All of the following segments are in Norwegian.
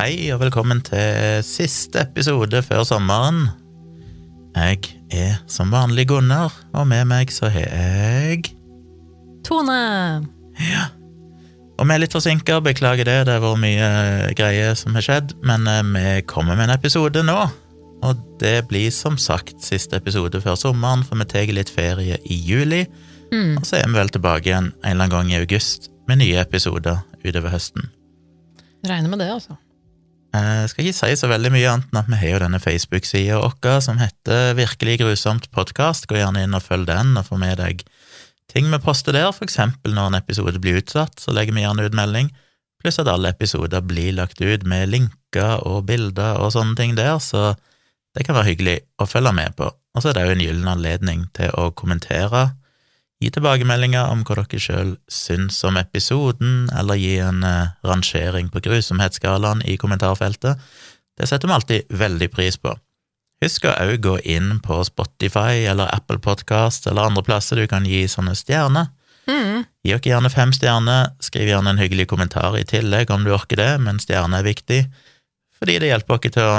Hei og velkommen til siste episode før sommeren. Jeg er som vanlig Gunnar, og med meg så har jeg Tone! Ja. Og vi er litt forsinka, beklager det, det har vært mye greier som har skjedd, men eh, vi kommer med en episode nå. Og det blir som sagt siste episode før sommeren, for vi tar litt ferie i juli. Mm. Og så er vi vel tilbake igjen en eller annen gang i august med nye episoder utover høsten. Regner med det, altså. Jeg skal ikke si så veldig mye annet enn at vi har jo denne Facebook-sida vår som heter Virkelig grusomt podkast. Gå gjerne inn og følg den og få med deg ting vi poster der, for eksempel når en episode blir utsatt, så legger vi gjerne ut melding, pluss at alle episoder blir lagt ut med linker og bilder og sånne ting der, så det kan være hyggelig å følge med på. Og så er det jo en gyllen anledning til å kommentere, gi tilbakemeldinger om hva dere sjøl syns om episoden, eller gi en eh, rangering på grusomhetsskalaen i kommentarfeltet. Det setter vi alltid veldig pris på. Husk å òg gå inn på Spotify eller Apple Podcast eller andre plasser du kan gi sånne stjerner. Mm. Gi dere gjerne fem stjerner, skriv gjerne en hyggelig kommentar i tillegg om du orker det, men stjerne er viktig, fordi det hjelper dere til å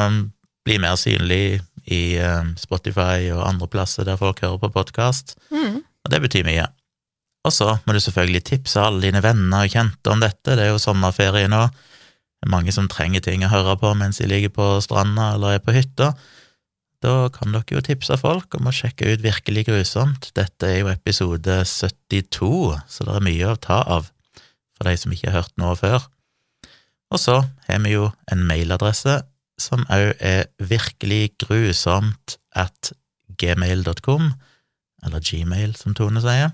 bli mer synlig i eh, Spotify og andre plasser der folk hører på podkast, Mm. Og det betyr mye. Og så må du selvfølgelig tipse alle dine venner og kjente om dette, det er jo sommerferie nå, det er mange som trenger ting å høre på mens de ligger på stranda eller er på hytta. Da kan dere jo tipse folk om å sjekke ut Virkelig grusomt. Dette er jo episode 72, så det er mye å ta av for de som ikke har hørt noe før. Og så har vi jo en mailadresse som òg er virkelig grusomt at gmail.com, eller gmail, som Tone sier.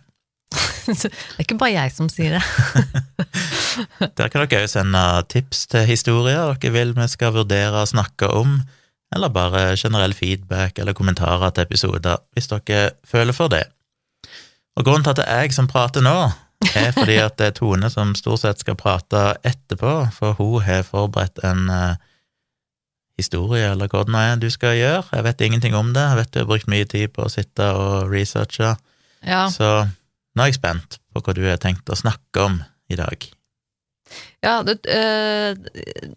Det er ikke bare jeg som sier det. Der kan dere òg sende tips til historier dere vil vi skal vurdere å snakke om, eller bare generell feedback eller kommentarer til episoder, hvis dere føler for det. Og grunnen til at det er jeg som prater nå, er fordi at det er Tone som stort sett skal prate etterpå, for hun har forberedt en eh, historie, eller hva det nå er du skal gjøre. Jeg vet ingenting om det, jeg vet du har brukt mye tid på å sitte og researche, Ja. så nå er jeg spent på hva du har tenkt å snakke om i dag. Ja, det, øh,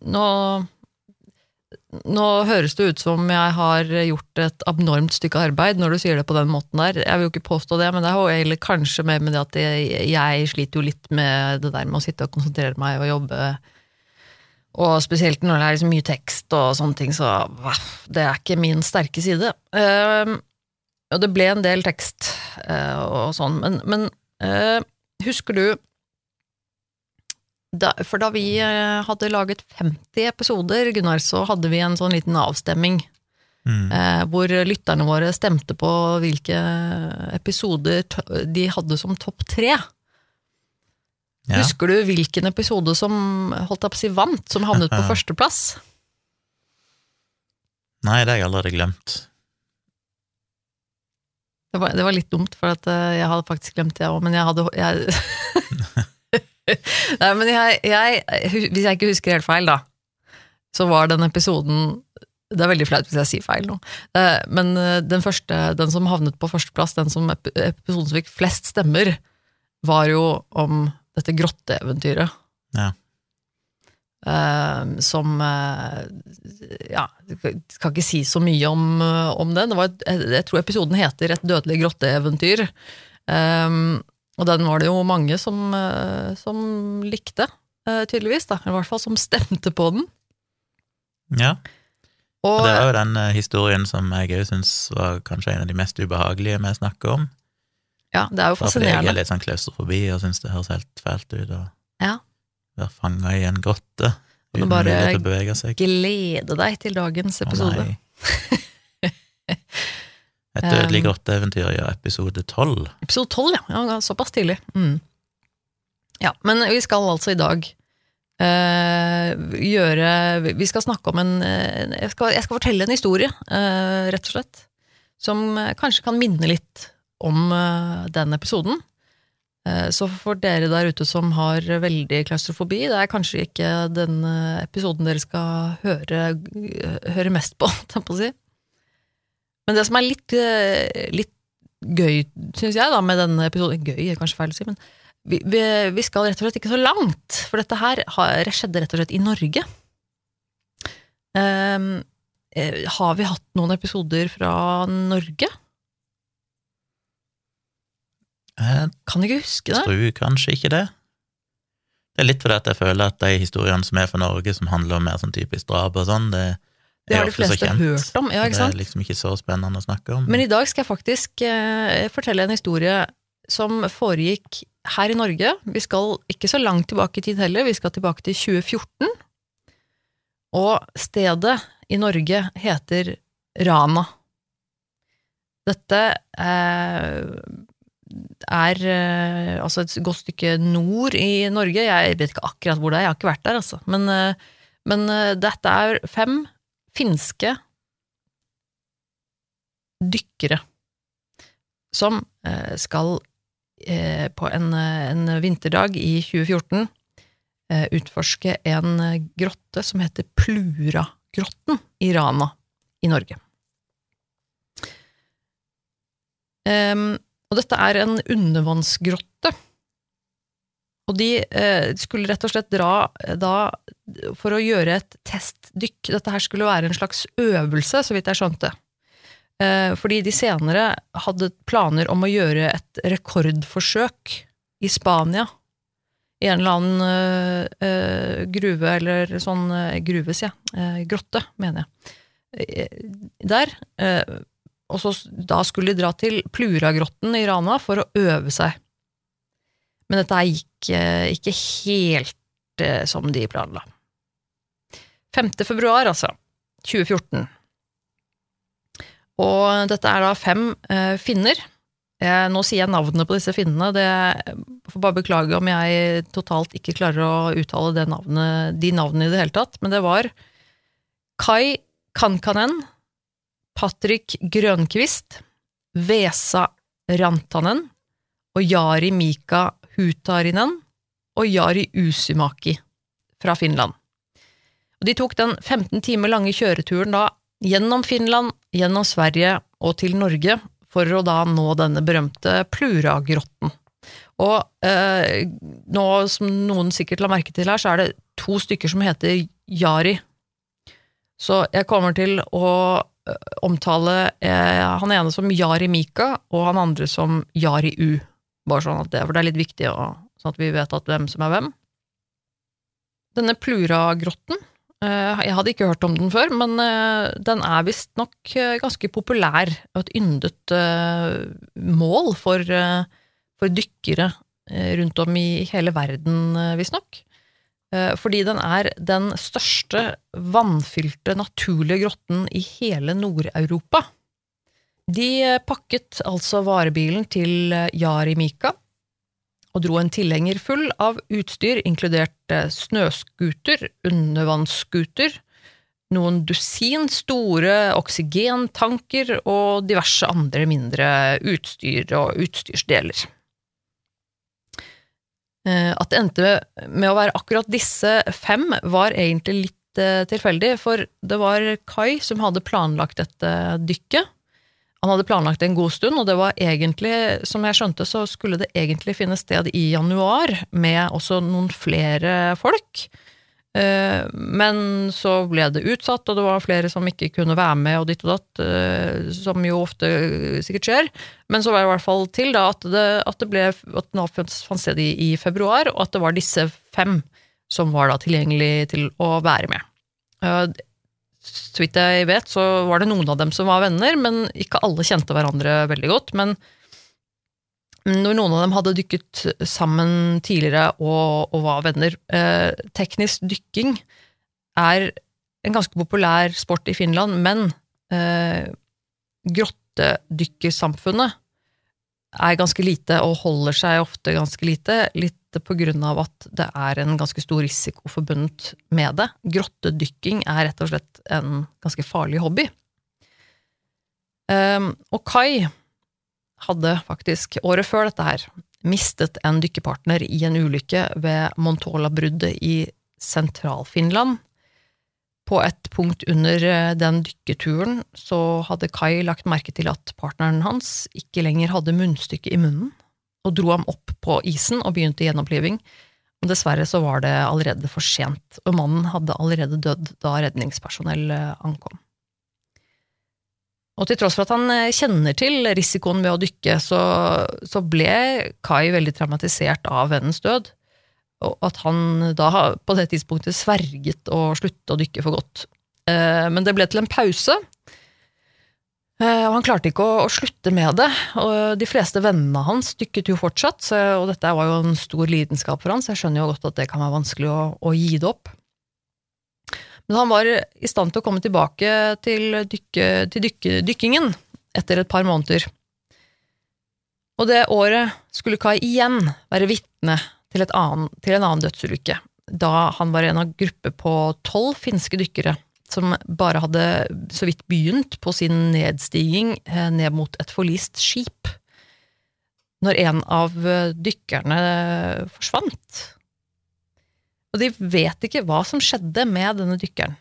nå Nå høres det ut som jeg har gjort et abnormt stykke arbeid når du sier det på den måten der. Jeg vil jo ikke påstå det, men det har jo kanskje mer med det at jeg, jeg sliter jo litt med det der med å sitte og konsentrere meg og jobbe. Og spesielt når det er liksom mye tekst og sånne ting, så det er ikke min sterke side. Uh, og det ble en del tekst uh, og sånn, men, men uh, husker du da, for da vi eh, hadde laget 50 episoder, Gunnar, så hadde vi en sånn liten avstemming Mm. hvor lytterne våre stemte på hvilke episoder de hadde som topp tre. Ja. Husker du hvilken episode som holdt jeg på å si vant, som havnet på førsteplass? Nei, det har jeg allerede glemt. Det var, det var litt dumt, for eh, jeg hadde faktisk glemt det òg, men jeg hadde jeg, Nei, men jeg, jeg, hvis jeg ikke husker helt feil, da, så var den episoden Det er veldig flaut hvis jeg sier feil nå, Eh, men eh, den første, den som havnet på førsteplass, den som episoden som fikk flest stemmer, var jo om dette grotteeventyret. Ja. Uh, som uh, Ja, skal ikke si så mye om, eh, om den. Det var, et- jeg, tror episoden heter Et dødelig grotteeventyr. Um, og den var det jo mange som, eh, som likte, tydeligvis. da, I hvert fall som stemte på den. Ja, Og, det var jo den historien som jeg òg syns var kanskje en av de mest ubehagelige vi snakker om. Ja, det er jo fascinerende. jeg er litt sånn klaustrofobi og syns det høres helt fælt ut å Ja. være fanga i en grotte uten mulighet til å bevege seg. Glede deg til dagens Å, episode. nei. Et dødelig grotteeventyr, ja, episode tolv. Episode 12, ja. ja. Såpass tidlig. Mm. Ja, men vi skal altså i dag Uh, gjøre Vi skal snakke om en uh, jeg, skal, jeg skal fortelle en historie, uh, rett og slett, som kanskje kan minne litt om eh, den episoden. Eh, Så for dere der ute som har veldig klaustrofobi, det er kanskje ikke den eh, episoden dere skal høre, høre mest på, holdt jeg å si. Men det som er litt, litt gøy, syns jeg, da, med denne episoden Gøy er kanskje feil å si, men vi, vi, vi skal rett og slett ikke så langt. For dette her skjedde rett og slett i Norge. Eh, har vi hatt noen episoder fra Norge? Jeg Kan ikke huske det. tror kanskje ikke det. Det er litt fordi at jeg føler at de historiene som er fra Norge, som handler om mer sånn typisk drap og sånn, det Det har de fleste hørt om. Ja, ikke sant? det er liksom ikke så spennende å snakke om. Men i dag skal jeg faktisk eh, fortelle en historie som foregikk her i Norge. Vi skal ikke så langt tilbake i tid heller, vi skal tilbake til 2014. Og stedet i Norge heter Rana. Dette eh, er uh, altså et godt stykke nord i Norge. Jeg vet ikke akkurat hvor det er, jeg har ikke vært der, altså. Men, uh, men uh, dette er fem finske dykkere som skal på en, en vinterdag i 2014 eh, utforske en grotte som heter Pluragrotten i Rana i Norge. Em, og dette er en undervannsgrotte. Og de eh, skulle rett og slett dra eh, da for å gjøre et testdykk. Dette her skulle være en slags øvelse, så vidt jeg skjønte. Eh, fordi de senere hadde planer om å gjøre et rekordforsøk i Spania. I en eller annen eh, eh, gruve, eller sånn eh, gruve, sier jeg. Grotte, mener jeg. Der. Og så da skulle de dra til Pluragrotten i Rana for å øve seg. Men dette gikk eh, ikke helt eh, som de planla. 5. februar, altså. 2014. Og dette er da fem eh, finner. Eh, nå sier jeg navnene på disse finnene. Det får bare beklage om jeg totalt ikke klarer å uttale navnet, de navnene i det hele tatt. Men det var Kai Kankanen, Patrick Grønkvist, Vesa Rantanen og Jari Mika Hutarinen og Jari Usimaki fra Finland. Og de tok den 15 timer lange kjøreturen da gjennom Finland, gjennom Sverige og til Norge for å da nå denne berømte Pluragrotten. Og eh, nå, som noen sikkert la merke til her, så er det to stykker som heter Jari. Så jeg kommer til å omtale eh, han ene som Jari Mika, og han andre som Jari U. Bare sånn at det, for det er litt viktig, å, sånn at vi vet at hvem som er hvem. Denne Pluragrotten eh, Jeg hadde ikke hørt om den før, men eh, den er visstnok eh, ganske populær og et yndet eh, mål for, eh, for dykkere eh, rundt om i hele verden, eh, visstnok. Eh, Fordi den er den største vannfylte naturlige grotten i hele Nord-Europa. De eh, pakket altså varebilen til eh, Jari Mika og dro en tilhenger full av utstyr, inkludert eh, snøscooter, undervannsscooter, noen dusin store oksygentanker og diverse andre mindre utstyr og utstyrsdeler. Eh, At det endte med å være akkurat disse fem, var egentlig litt eh, tilfeldig, for det var Kai som hadde planlagt dette dykket. Han hadde planlagt det en god stund, og det var egentlig, som jeg skjønte, så skulle det egentlig finne sted i januar, med også noen flere folk. Eh, Men så ble det utsatt, og det var flere som ikke kunne være med, og ditt og datt, eh, som jo ofte sikkert skjer. Men så var det i hvert fall til da at det, at det ble, at den fant sted i, i februar, og at det var disse fem som var da tilgjengelig til å være med. Eh, Så vidt jeg vet, så var det noen av dem som var venner, men ikke alle kjente hverandre veldig godt. Men når noen av dem hadde dykket sammen tidligere og, og var venner eh, Teknisk dykking er en ganske populær sport i Finland, men eh, grottedykkersamfunnet er ganske lite og holder seg ofte ganske lite, litt på grunn av at det er en ganske stor risiko forbundet med det. Grottedykking er rett og slett en ganske farlig hobby. Eh, og Kai hadde faktisk, året før dette her, mistet en dykkerpartner i en ulykke ved Montola-bruddet i Sentral-Finland. På et punkt under eh, den dykketuren så hadde Kai lagt merke til at partneren hans ikke lenger hadde munnstykke i munnen, og dro ham opp på isen og begynte gjenoppliving. Men Dessverre så var det allerede for sent, og mannen hadde allerede dødd da redningspersonell eh, ankom. Og til tross for at han eh, kjenner til risikoen ved å dykke, så, så ble Kai veldig traumatisert av vennens død, og at han da på det tidspunktet sverget å slutte å dykke for godt. Eh, men det ble til en pause, eh, og han klarte ikke å, å slutte med det. Og de fleste vennene hans dykket jo fortsatt, så, og dette var jo en stor lidenskap for han, så jeg skjønner jo godt at det kan være vanskelig å, å gi det opp. Men han var i stand til å komme tilbake til, dykke, til dykke, dykkingen etter et par måneder. Og det året skulle Kai igjen være vitne til, annen, til en annen dødsulykke, da han var en av gruppe på tolv finske dykkere som bare hadde så vidt begynt på sin nedstiging eh, ned mot et forlist skip, når en av dykkerne forsvant. Og de vet ikke hva som skjedde med denne dykkeren,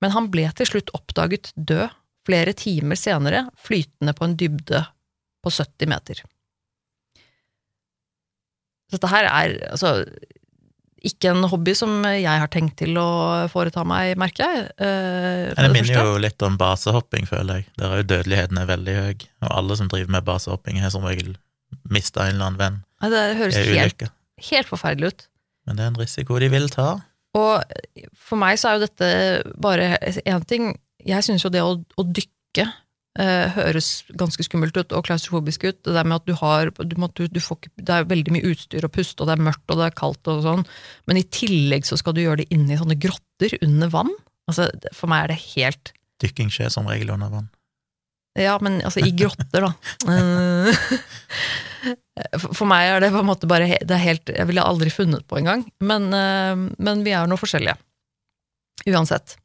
men han ble til slutt oppdaget død flere timer senere, flytende på en dybde på 70 meter. Så Dette her er altså ikke en hobby som jeg har tenkt til å foreta meg, merker jeg. Eh, det, det minner jo litt om basehopping, føler jeg. Der er jo dødeligheten er veldig høy, og alle som driver med basehopping, har som regel mista en eller annen venn. Ja, det høres helt, helt forferdelig ut. Men det er en risiko de vil ta. Og for meg så er jo dette bare én ting. Jeg syns jo det å, å dykke eh, høres ganske skummelt ut og klaustrofobisk ut. Det der med at du har du du, du får, Det er veldig mye utstyr og pust, og det er mørkt og det er kaldt og sånn, men i tillegg så skal du gjøre det inne i sånne grotter under vann. Altså, for meg er det helt Dykking skjer som regel under vann. Ja, men altså i grotter, da. For meg er det på en måte bare det er helt, Jeg ville aldri funnet på engang. Men, eh, men vi er noe forskjellige. Uansett.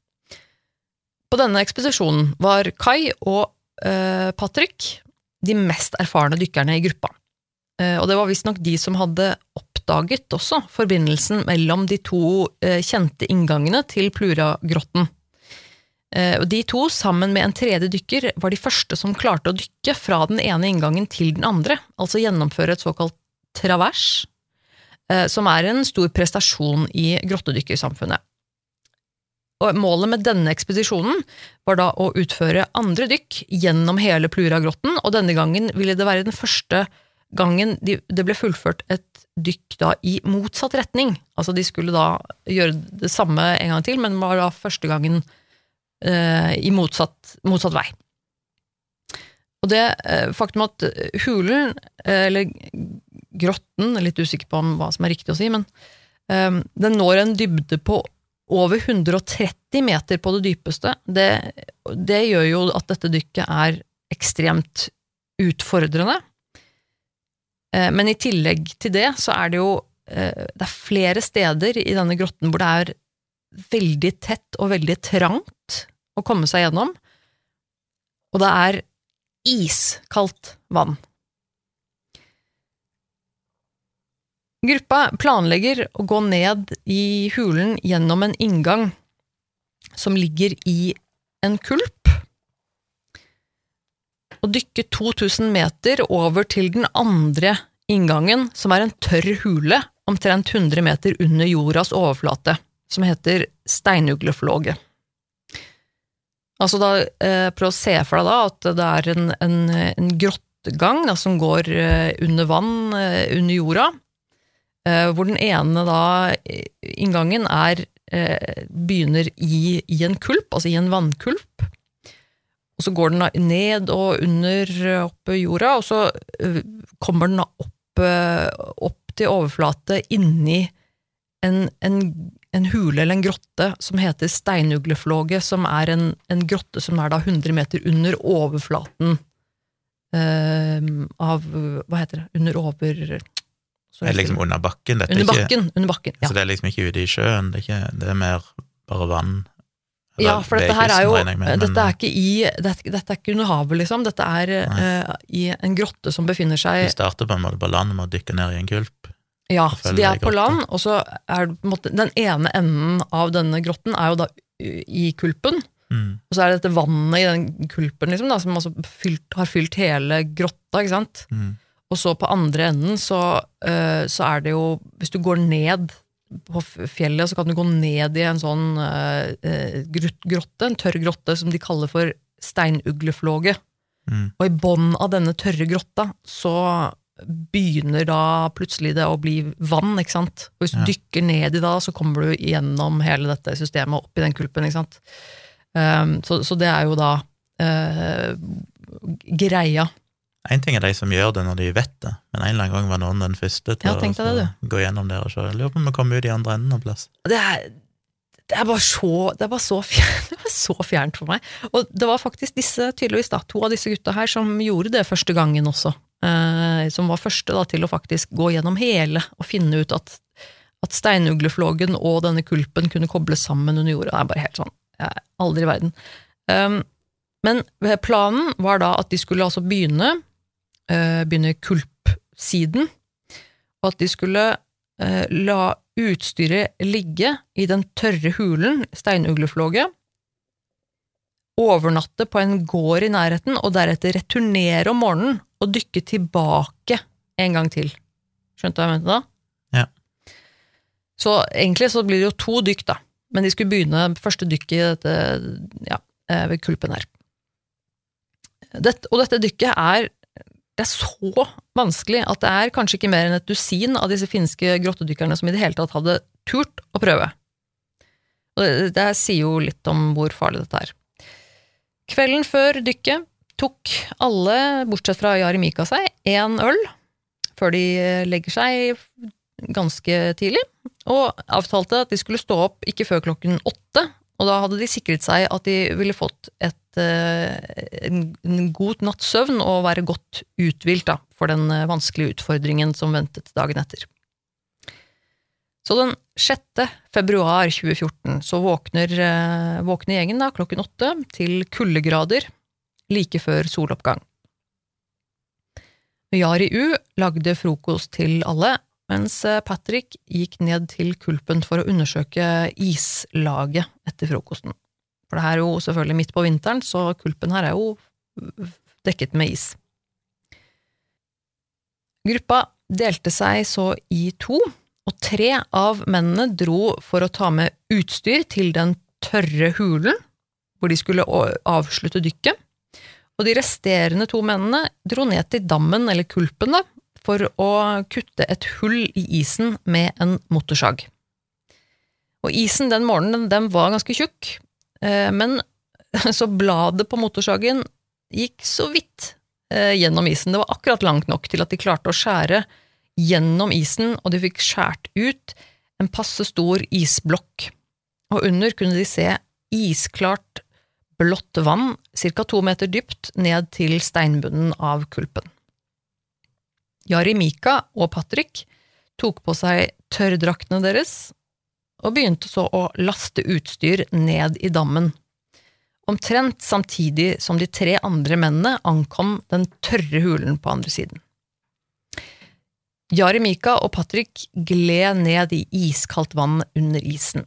På denne ekspedisjonen var Kai og uh, Patrick de mest erfarne dykkerne i gruppa. Uh, og det var visstnok de som hadde oppdaget også forbindelsen mellom de to uh, kjente inngangene til Pluragrotten. Eh, og De to, sammen med en tredje dykker, var de første som klarte å dykke fra den ene inngangen til den andre, altså gjennomføre et såkalt travers, eh, som er en stor prestasjon i grottedykkersamfunnet. Og Målet med denne ekspedisjonen var da å utføre andre dykk gjennom hele Pluragrotten, og denne gangen ville det være den første gangen det ble fullført et dykk da i motsatt retning. Altså De skulle da gjøre det samme en gang til, men var da første gangen i motsatt, motsatt vei. Og det eh, faktum at hulen, eh, eller grotten, litt usikker på om hva som er riktig å si, men den når en dybde på over 130 meter på det dypeste. Det, det gjør jo at dette dykket er ekstremt utfordrende. Men i tillegg til det så er det jo det er flere steder i denne grotten hvor det er veldig tett og veldig trangt å komme seg gjennom, og det er iskaldt vann. Gruppa planlegger å gå ned i hulen gjennom en inngang som ligger i en kulp, og dykke 2000 meter over til den andre inngangen, som er en tørr hule omtrent 100 meter under jordas overflate, som heter steinugleflåge. Altså da, eh, Prøv å se for deg da at det er en, en, en grottegang da, som går eh, under vann, eh, under jorda, eh, hvor den ene da, inngangen er eh, begynner i, i, en kulp, altså i en vannkulp. Og så går den da ned og under opp jorda, og så eh, kommer den da opp, opp til overflate inni en, en, en hule eller en grotte som heter Steinugleflåget, som er en, en, grotte som er da 100 meter under overflaten uh, av Hva heter det? Under over Det er liksom under bakken? Dette under bakken, ikke, under bakken, ja. Så det er liksom ikke ute i sjøen? Det er, ikke, det er mer bare vann? Eller, ja, for dette her er jo med, dette, er ikke i, dette, dette, er ikke under havet, liksom. Dette er uh, i en grotte som befinner seg Vi starter på en måte på land med å dykke ned i en kulp? Ja, så de er på land, og så er måte, den ene enden av denne grotten er jo da i kulpen. Mm. Og så er det dette vannet i den kulpen liksom, da, som fylt, har fylt hele grotta. ikke sant? Mm. Og så på andre enden så, uh, så, er det jo Hvis du går ned på fjellet, så kan du gå ned i en sånn eh, grotte, en tørr grotte som de kaller for steinugleflåge. Mm. Og i bånn av denne tørre grotta så begynner da plutselig det å bli vann, ikke sant. Og hvis du Ja. dykker ned i det, så kommer du gjennom hele dette systemet opp i den kulpen, ikke sant. Um, så, så det er jo da uh, greia. En ting er de som gjør det når de vet det, men en eller annen gang var noen den første til Ja, å det, gå gjennom der og se. Lurer på om vi kommer ut i andre enden av plass. Det er, det er bare så det er bare så fjernt, det var så fjernt for meg. Og det var faktisk disse, tydeligvis da, to av disse gutta her som gjorde det første gangen også. Eh, som var første da til å faktisk gå gjennom hele og finne ut at, at steinugleflågen og denne kulpen kunne kobles sammen under jorda. Det er bare helt sånn. Jeg, aldri i verden. Um, men planen var da at de skulle altså begynne, uh, begynne kulpsiden, og at de skulle uh, la utstyret ligge i den tørre hulen, steinugleflåget, overnatte på en gård i nærheten, og deretter returnere om morgenen og dykke tilbake en gang til. Skjønte du hva jeg mente da? Ja. Så egentlig så blir det jo to dykk, da. Men de skulle begynne første dykket i dette, ja, eh, ved kulpen her. Dette, og dette dykket er det er så vanskelig at det er kanskje ikke mer enn et dusin av disse finske grottedykkerne som i det hele tatt hadde turt å prøve. Og det, det sier jo litt om hvor farlig dette er. Kvelden før dykket tok alle, bortsett fra Jarimika, seg én øl før de legger seg ganske tidlig, og avtalte at de skulle stå opp ikke før klokken åtte, og da hadde de sikret seg at de ville fått et, eh, en, en god natts søvn og være godt uthvilt for den eh, vanskelige utfordringen som ventet dagen etter. Så den 6. februar 2014 så våkner, eh, våkner gjengen da klokken åtte til kuldegrader like før soloppgang. Yari U lagde frokost til alle, mens eh, Patrick gikk ned til kulpen for å undersøke islaget etter frokosten. For det her er jo selvfølgelig midt på vinteren, så kulpen her er jo dekket med is. Gruppa delte seg så i to, og tre av mennene dro for å ta med utstyr til den tørre hulen, hvor de skulle avslutte dykket. Og de resterende to mennene dro ned til dammen, eller kulpen, da, for å kutte et hull i isen med en motorsag. Og isen den morgenen, den var ganske tjukk, eh, men så bladet på motorsagen gikk så vidt eh, gjennom isen. Det var akkurat langt nok til at de klarte å skjære gjennom isen, og de fikk skjært ut en passe stor isblokk. Og under kunne de se isklart blått vann, ca. to meter dypt, ned til steinbunnen av kulpen. Jari Mika og Patrick tok på seg tørrdraktene deres og begynte så å laste utstyr ned i dammen. Omtrent samtidig som de tre andre mennene ankom den tørre hulen på andre siden. Jari Mika og Patrick gled ned i iskaldt vann under isen.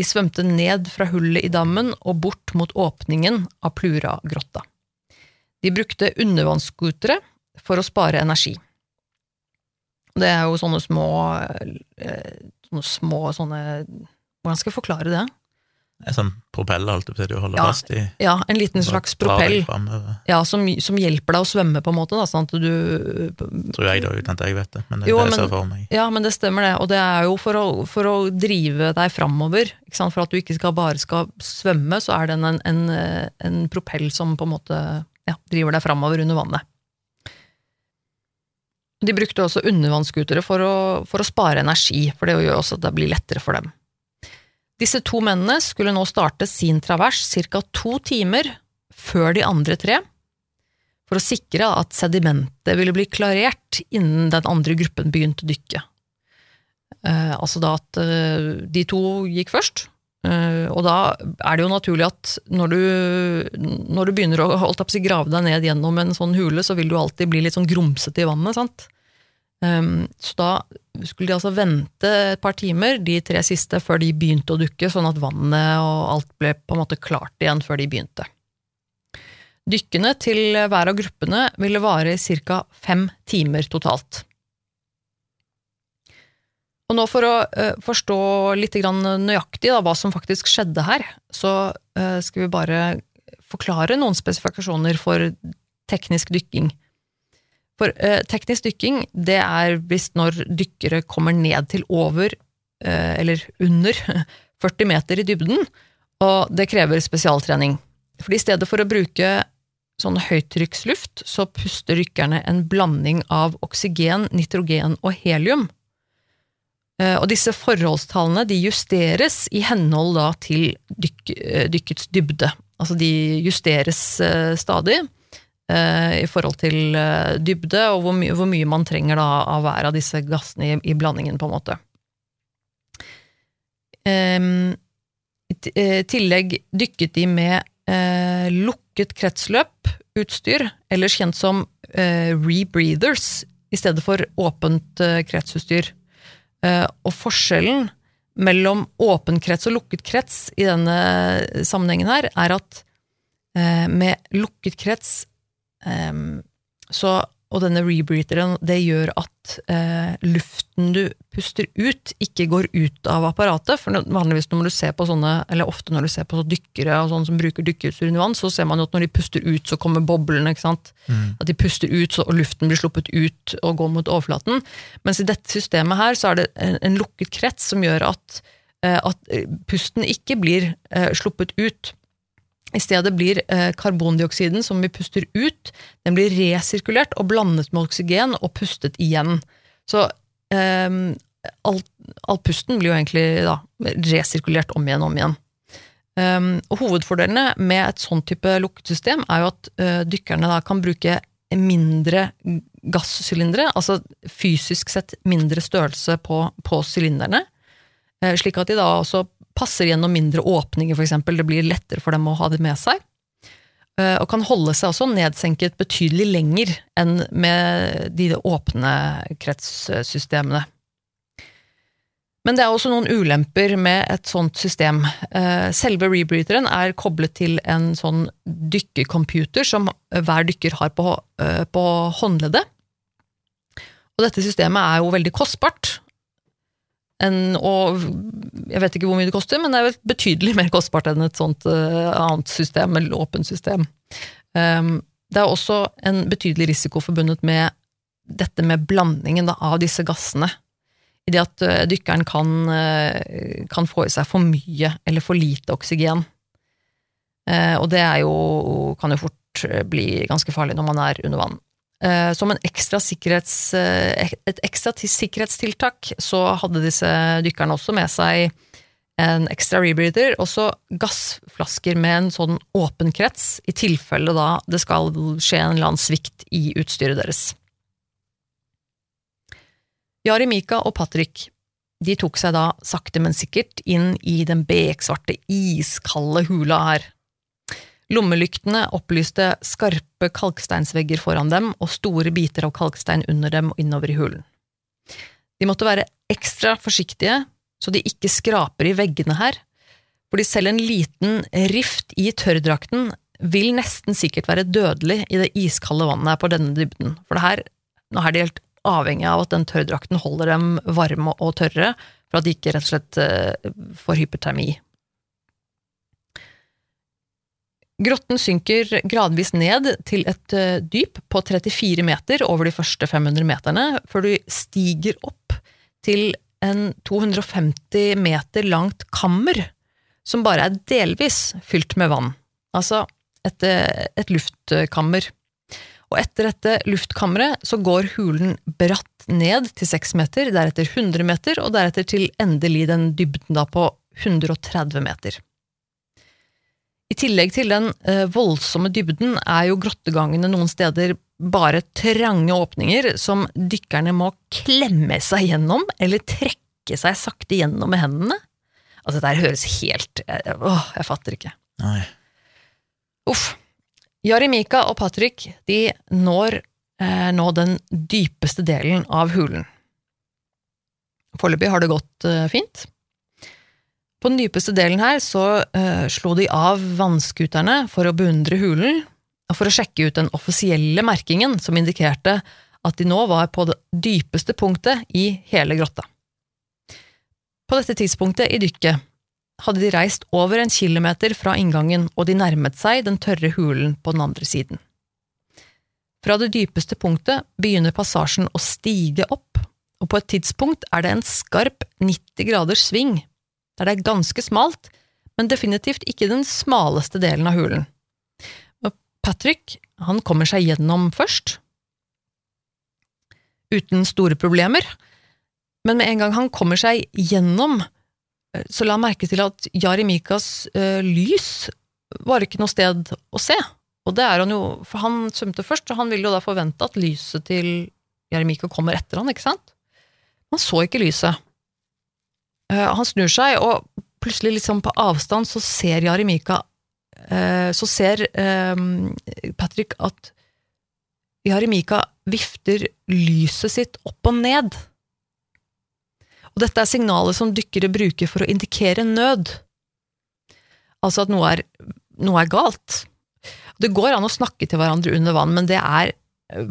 De svømte ned fra hullet i dammen og bort mot åpningen av Plura-grotta. De brukte undervannsscootere for å spare energi. Det er jo sånne små eh, Sånne små sånne Hvordan skal jeg forklare det? Det er sånn propeller, holdt jeg på å du holder Ja, fast i. Ja, en liten slags propell ja, som, som hjelper deg å svømme, på en måte. Da, sånn at du Tror jeg, da, uten at jeg vet det. Men det er Jo, det jeg men- ser for meg. Ja, men det stemmer det, og det er jo for å, for å drive deg framover. For at du ikke skal bare skal svømme, så er den en, en, eh, en propell som på en måte ja, driver deg framover under vannet. De brukte også undervannsskutere for, for å spare energi, for det gjør også at det blir lettere for dem. Disse to mennene skulle nå starte sin travers ca. to timer før de andre tre, for å sikre at sedimentet ville bli klarert innen den andre gruppen begynte å dykke. Eh, altså da at eh, de to gikk først, eh, og da er det jo naturlig at når du, når du begynner å å grave deg ned gjennom en sånn hule, så vil du alltid bli litt sånn grumsete i vannet, sant? Um, så da skulle de altså vente et par timer, de tre siste, før de begynte å dukke, sånn at vannet og alt ble på en måte klart igjen før de begynte. Dykkene til hver av gruppene ville vare ca. fem timer totalt. Og nå for å eh, forstå litt nøyaktig hva som faktisk skjedde her, så eh, skal vi bare forklare noen spesifikasjoner for teknisk dykking. For eh, teknisk dykking, det er hvis når dykkere kommer ned til over, eh, eller under, 40 meter i dybden, og det krever spesialtrening. For i stedet for å bruke sånn høytrykksluft, så puster dykkerne en blanding av oksygen, nitrogen og helium. Eh, Og disse forholdstallene de justeres i henhold til dykk, eh, dykkets dybde. Altså de justeres eh, stadig i forhold til eh, dybde og hvor, my hvor mye man trenger da av hver av disse gassene i, i blandingen, på en måte. Um, I eh, tillegg dykket de med uh, lukket kretsløp-utstyr, ellers kjent som uh, rebreathers, i stedet for åpent uh, kretsutstyr. Eh, og forskjellen mellom åpen krets og lukket krets i denne sammenhengen her, er at eh, med lukket krets eh, så, og denne rebreatheren, det gjør at uh, luften du puster ut, ikke går ut av apparatet. For vanligvis når du ser på sånne, eller ofte når du ser på så dykkere og sånne som bruker dykkeutstyr under vann, så ser man jo at når de puster ut, så kommer boblene. ikke sant? At de puster ut, så, og luften blir sluppet ut og går mot overflaten. Mens i dette systemet her, så er det en, en lukket krets som gjør at, eh, at eh, pusten ikke blir eh, sluppet ut. I stedet blir eh, karbondioksiden som vi puster ut, den blir resirkulert og blandet med oksygen og pustet igjen. Så um, all, all pusten blir jo egentlig da, resirkulert om igjen og om igjen. Um, og Hovedfordelene med et sånn type lukkesystem er jo at uh, dykkerne da kan bruke mindre gassylindere, altså fysisk sett mindre størrelse på, på sylinderne, eh, slik at de da også passer gjennom mindre åpninger, eksempel. Det blir lettere for dem å ha det med seg. Eh, Og kan holde seg også nedsenket betydelig lenger enn med de åpne kretssystemene. Men det er også noen ulemper med et sånt system. Eh, Selve rebreatheren er koblet til en sånn dykkercomputer som hver dykker har på, eh, på håndleddet. Og dette systemet er jo veldig kostbart. En, og jeg vet ikke hvor mye det koster, men det er vel betydelig mer kostbart enn et sånt uh, annet system, eller åpent system. Um, det er også en betydelig risiko forbundet med dette med blandingen da, av disse gassene. I det at uh, dykkeren kan, uh, kan få i seg for mye eller for lite oksygen. Og det jo, kan jo fort bli ganske farlig når man er under vann. Eh, Som ekstra eh, et ekstra sikkerhetstiltak så hadde disse dykkerne også med seg en ekstra rebreather, og så gassflasker med en sånn åpen krets, i tilfelle da det skal skje en eller annen svikt i utstyret deres. Jari Mika og Patrick de tok seg da sakte, men sikkert inn i den beksvarte, iskalde hula her. Lommelyktene opplyste skarpe kalksteinsvegger foran dem og store biter av kalkstein under dem og innover i hulen. De måtte være ekstra forsiktige så de ikke skraper i veggene her, fordi selv en liten rift i tørrdrakten vil nesten sikkert være dødelig i det iskalde vannet på denne dybden, for det her, nå er de helt avhengig av at den tørrdrakten holder dem varme og tørre, for at de ikke rett og slett eh, får hypertermi. Grotten synker gradvis ned til et eh, dyp på 34 meter over de første 500 meterne, før du stiger opp til en 250 meter langt kammer, som bare er delvis fylt med vann. Altså et, eh, et luftkammer. Og etter dette luftkammeret så går hulen bratt ned til 6 meter, deretter 100 meter, og deretter til endelig den dybden da på 130 meter. I tillegg til den eh, voldsomme dybden er jo grottegangene noen steder bare trange åpninger som dykkerne må klemme seg gjennom, eller trekke seg sakte gjennom med hendene. Altså, dette høres helt eh, Åh, jeg fatter ikke. Nei. Uff. Jarimika og Patrick de når eh, nå den dypeste delen av hulen. Foreløpig har det gått eh, fint. På den dypeste delen her så uh, slo de av vannskuterne for å beundre hulen, og for å sjekke ut den offisielle merkingen som indikerte at de nå var på det dypeste punktet i hele grotta. På dette tidspunktet i dykket hadde de reist over en kilometer fra inngangen, og de nærmet seg den tørre hulen på den andre siden. Fra det dypeste punktet begynner passasjen å stige opp, og på et tidspunkt er det en skarp 90 graders sving, der det er ganske smalt, men definitivt ikke den smaleste delen av hulen. Patrick han kommer seg gjennom først, uten store problemer, men med en gang han kommer seg gjennom, eh, så la han merke til at Jarimikas uh, lys var ikke noe sted å se. Og det er han jo, for han svømte først, og han ville jo da forvente at lyset til Jeremiko kommer etter han, ikke sant? Han så ikke lyset. Uh, han snur seg, og plutselig liksom på avstand så ser Jaremika Eh, så ser ehm, Patrick at Jaremika vifter lyset sitt opp og ned. Og dette er signalet som dykkere bruker for å indikere nød. Altså at noe er, noe er galt. Det går an å snakke til hverandre under vann, men det er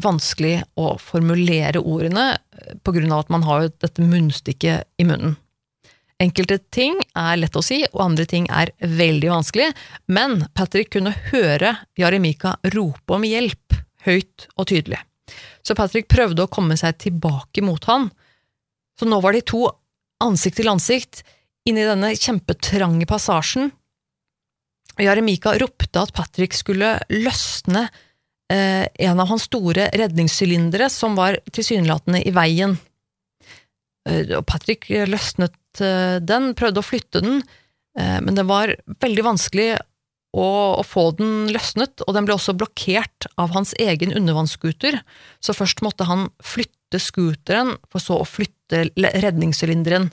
vanskelig å formulere ordene på grunn av at man har dette munnstykket i munnen. Enkelte ting er lett å si, og andre ting er veldig vanskelig, men Patrick kunne høre Jaremika rope om hjelp, høyt og tydelig. Så Patrick prøvde å komme seg tilbake mot han. Så nå var de to ansikt til ansikt inne i denne kjempetrange passasjen. Jaremika ropte at Patrick skulle løsne eh, en av hans store redningssylindere som var tilsynelatende i veien. Eh, og Patrick løsnet Eh, den, prøvde å flytte den, eh, men det var veldig vanskelig å, å, få den løsnet, og den ble også blokkert av hans egen undervannsscooter, så først måtte han flytte scooteren, for så å flytte redningssylinderen.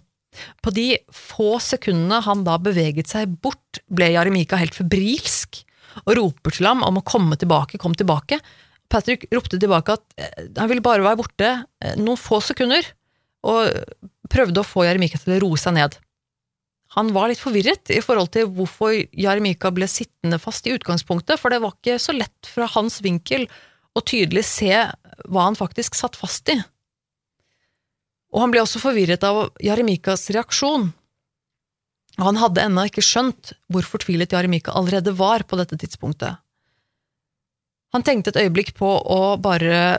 På de få sekundene han da beveget seg bort, ble Jaremika helt febrilsk og roper til ham om å komme tilbake, kom tilbake. Patrick ropte tilbake at eh, han ville bare være borte noen få sekunder, og prøvde å få Jeremika til å roe seg ned. Han var litt forvirret i forhold til hvorfor Jeremika ble sittende fast i utgangspunktet, for det var ikke så lett fra hans vinkel å tydelig se hva han faktisk satt fast i. Og han ble også forvirret av Jaremikas reaksjon. Og han hadde ennå ikke skjønt hvor fortvilet Jaremika allerede var på dette tidspunktet. Han tenkte et øyeblikk på å bare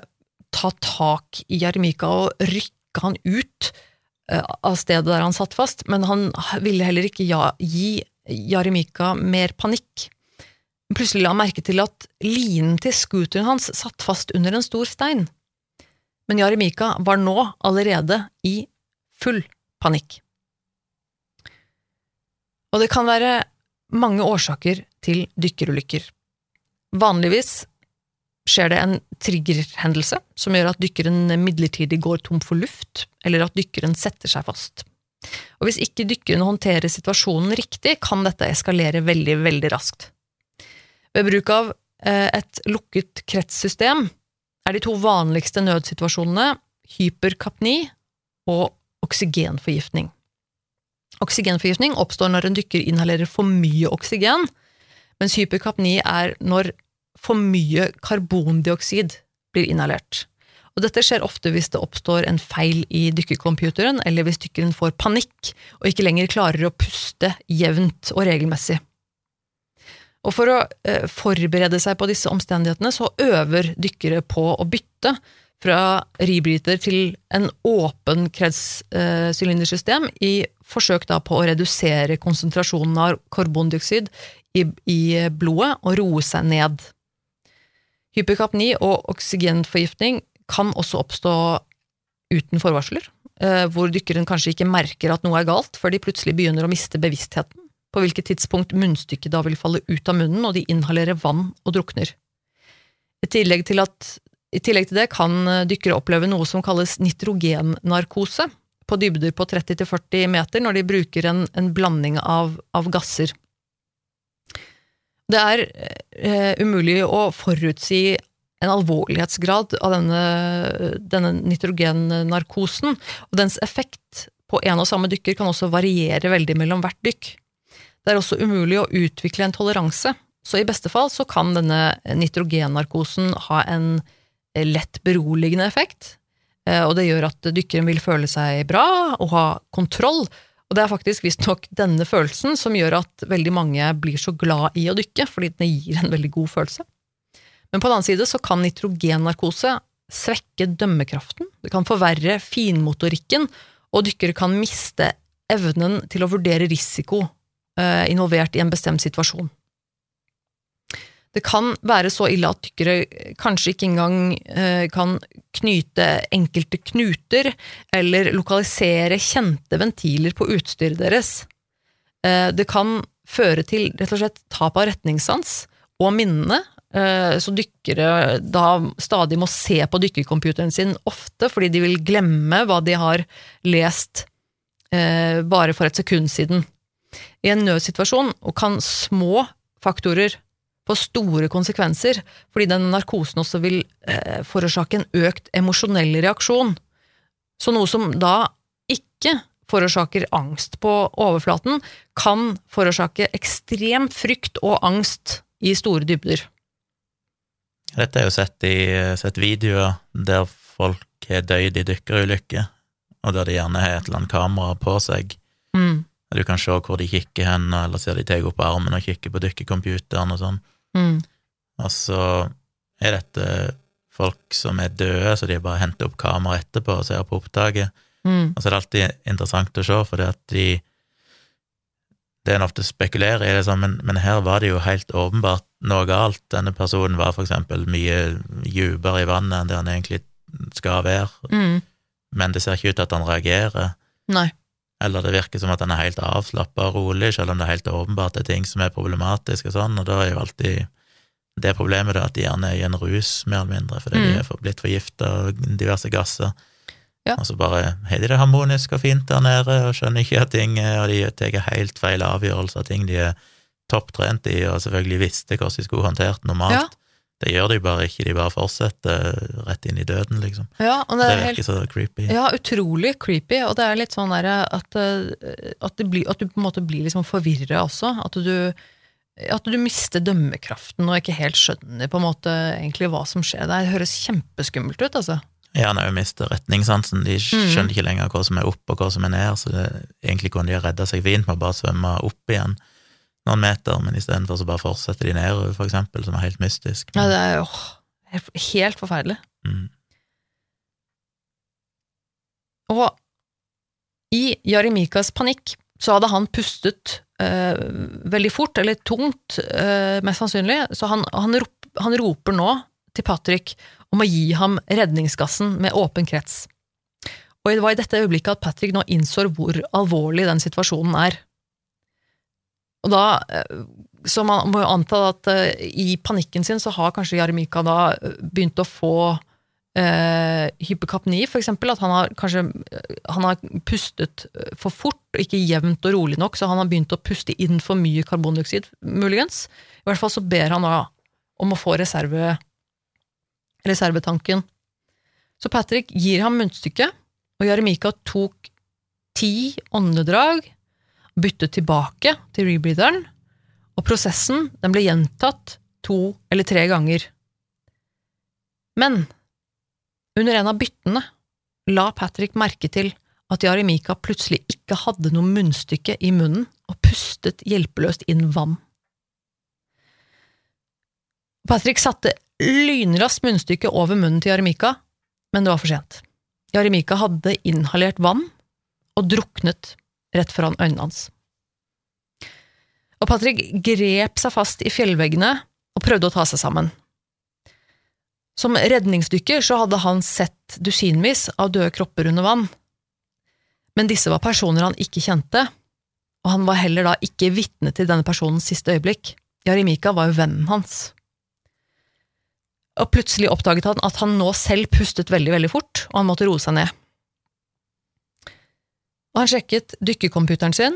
ta tak i Jaremika og rykke han ut av stedet der han satt fast, men han ville heller ikke ja, gi Jaremika mer panikk. Plutselig la han merke til at linen til scooteren hans satt fast under en stor stein. Men Jaremika var nå allerede i full panikk. Og det kan være mange årsaker til dykkerulykker. Vanligvis skjer det en triggerhendelse som gjør at dykkeren midlertidig går tom for luft, eller at dykkeren setter seg fast. Og Hvis ikke dykkeren håndterer situasjonen riktig, kan dette eskalere veldig, veldig raskt. Ved bruk av eh, et lukket kretssystem er de to vanligste nødsituasjonene hyperkapni og oksygenforgiftning. Oksygenforgiftning oppstår når en dykker inhalerer for mye oksygen, mens hyperkapni er når for mye karbondioksid blir inhalert. Og dette skjer ofte hvis det oppstår en feil i dykkercomputeren, eller hvis dykkeren får panikk og ikke lenger klarer å puste jevnt og regelmessig. Og For å eh, forberede seg på disse omstendighetene, så øver dykkere på å bytte fra rebreather til en åpen kredssylindersystem i forsøk da på å redusere konsentrasjonen av karbondioksid i, i blodet og roe seg ned. Hyperkapni og oksygenforgiftning kan også oppstå uten forvarsler, eh, hvor dykkeren kanskje ikke merker at noe er galt, før de plutselig begynner å miste bevisstheten, på hvilket tidspunkt munnstykket da vil falle ut av munnen, og de inhalerer vann og drukner. I tillegg til, at, i tillegg til det kan eh, dykkere oppleve noe som kalles nitrogennarkose, på dybder på 30–40 meter, når de bruker en, en blanding av, av gasser. Det er eh, umulig å forutsi en alvorlighetsgrad av denne, denne nitrogennarkosen, og dens effekt på en og samme dykker kan også variere veldig mellom hvert dykk. Det er også umulig å utvikle en toleranse, så i beste fall så kan denne nitrogennarkosen ha en lett beroligende effekt, eh, og det gjør at dykkeren vil føle seg bra og ha kontroll, Og det er faktisk visstnok denne følelsen som gjør at veldig mange blir så glad i å dykke, fordi den gir en veldig god følelse. Men på den annen side så kan nitrogennarkose svekke dømmekraften, det kan forverre finmotorikken, og dykkere kan miste evnen til å vurdere risiko eh, involvert i en bestemt situasjon. Det kan være så ille at dykkere kanskje ikke engang eh, kan knyte enkelte knuter, eller lokalisere kjente ventiler på utstyret deres. Eh, det kan føre til rett og slett tap av retningssans og minne, eh, så dykkere da stadig må se på dykkercomputeren sin ofte, fordi de vil glemme hva de har lest bare for et sekund siden. I en nødsituasjon kan små faktorer få store konsekvenser, fordi den narkosen også vil eh, forårsake en økt emosjonell reaksjon. Så noe som da ikke forårsaker angst på overflaten, kan forårsake ekstrem frykt og angst i store dybder. Dette er jo sett i sett videoer der folk har dødd i dykkerulykker, og der de gjerne har et eller annet kamera på seg. Mm. Du kan se hvor de kikker hen, eller ser de tar opp armen og kikker på dykkercomputeren og sånn. Mm. Og så er dette folk som er døde, så de bare henter opp kamera etterpå og ser på opptaket. Mm. Og så er det alltid interessant å se, for det at de Det en ofte spekulerer i, det sånn, men, men, her var det jo helt åpenbart noe galt. Denne personen var for eksempel mye dypere i vannet enn det han egentlig skal være, mm. men det ser ikke ut til at han reagerer. Nei. Eller det virker som at han er helt avslappa og rolig, selv om det er helt åpenbart det er ting som er problematiske og sånn, og da er jo alltid det problemet da at de gjerne er i en rus, mer eller mindre, fordi mm. de er blitt forgifta av diverse gasser. Ja. Og så bare har de det harmonisk og fint der nede og skjønner ikke at ting Og de tar helt feil avgjørelser av ting de er topptrent i, og selvfølgelig visste hvordan de skulle håndtert normalt. Ja. Det gjør de bare ikke, de bare fortsetter rett inn i døden, liksom. Ja, og det, det virker helt, så creepy. Ja, utrolig creepy, og det er litt sånn derre at, eh, at, blir, at, du på en måte blir liksom forvirra også. At du, at du mister dømmekraften og ikke helt skjønner på en måte egentlig hva som skjer. Det høres kjempeskummelt ut, altså. Ja, når har jo mistet retningssansen. De mm. skjønner mm. ikke lenger hva som er opp og hva som er ned, så det, egentlig kunne de ha redda seg fint med å bare svømme opp igjen noen meter, men istedenfor så bare fortsetter de nedover, for eksempel, som er helt mystisk. Ja, det er jo helt forferdelig. Mm. Og i Jaremikas panikk så hadde han pustet øh, veldig fort, eller tungt, øh, mest sannsynlig, så han, han, rop, han, roper nå til Patrick om å gi ham redningsgassen med åpen krets. Og det var i dette øyeblikket at Patrick nå innså hvor alvorlig den situasjonen er. Og da eh, Så man må jo anta at uh, i panikken sin så har kanskje Jaremika da eh, begynt å få eh, hyperkapni, eksempel. At han har kanskje han har pustet for fort, og ikke jevnt og rolig nok, så han har begynt å puste inn for mye karbondioksid, muligens. I hvert fall så ber han da om å få reserve, reservetanken. Så Patrick gir ham munnstykket, og Jaremika tok ti åndedrag byttet tilbake til rebreatheren, og prosessen den ble gjentatt to eller tre ganger. Men under en av byttene la Patrick merke til at Jarimika plutselig ikke hadde noe munnstykke i munnen og pustet hjelpeløst inn vann. Patrick satte lynraskt munnstykket over munnen til Jarimika, men det var for sent. Jarimika hadde inhalert vann og druknet rett foran øynene hans. Og Patrick grep seg fast i fjellveggene og prøvde å ta seg sammen. Som redningsdykker så hadde han sett dusinvis av døde kropper under vann, men disse var personer han ikke kjente, og han var heller da ikke vitne til denne personens siste øyeblikk. Jarimika var jo vennen hans. Og plutselig oppdaget han at han nå selv pustet veldig, veldig fort, og han måtte roe seg ned. Og han sjekket dykkercomputeren sin,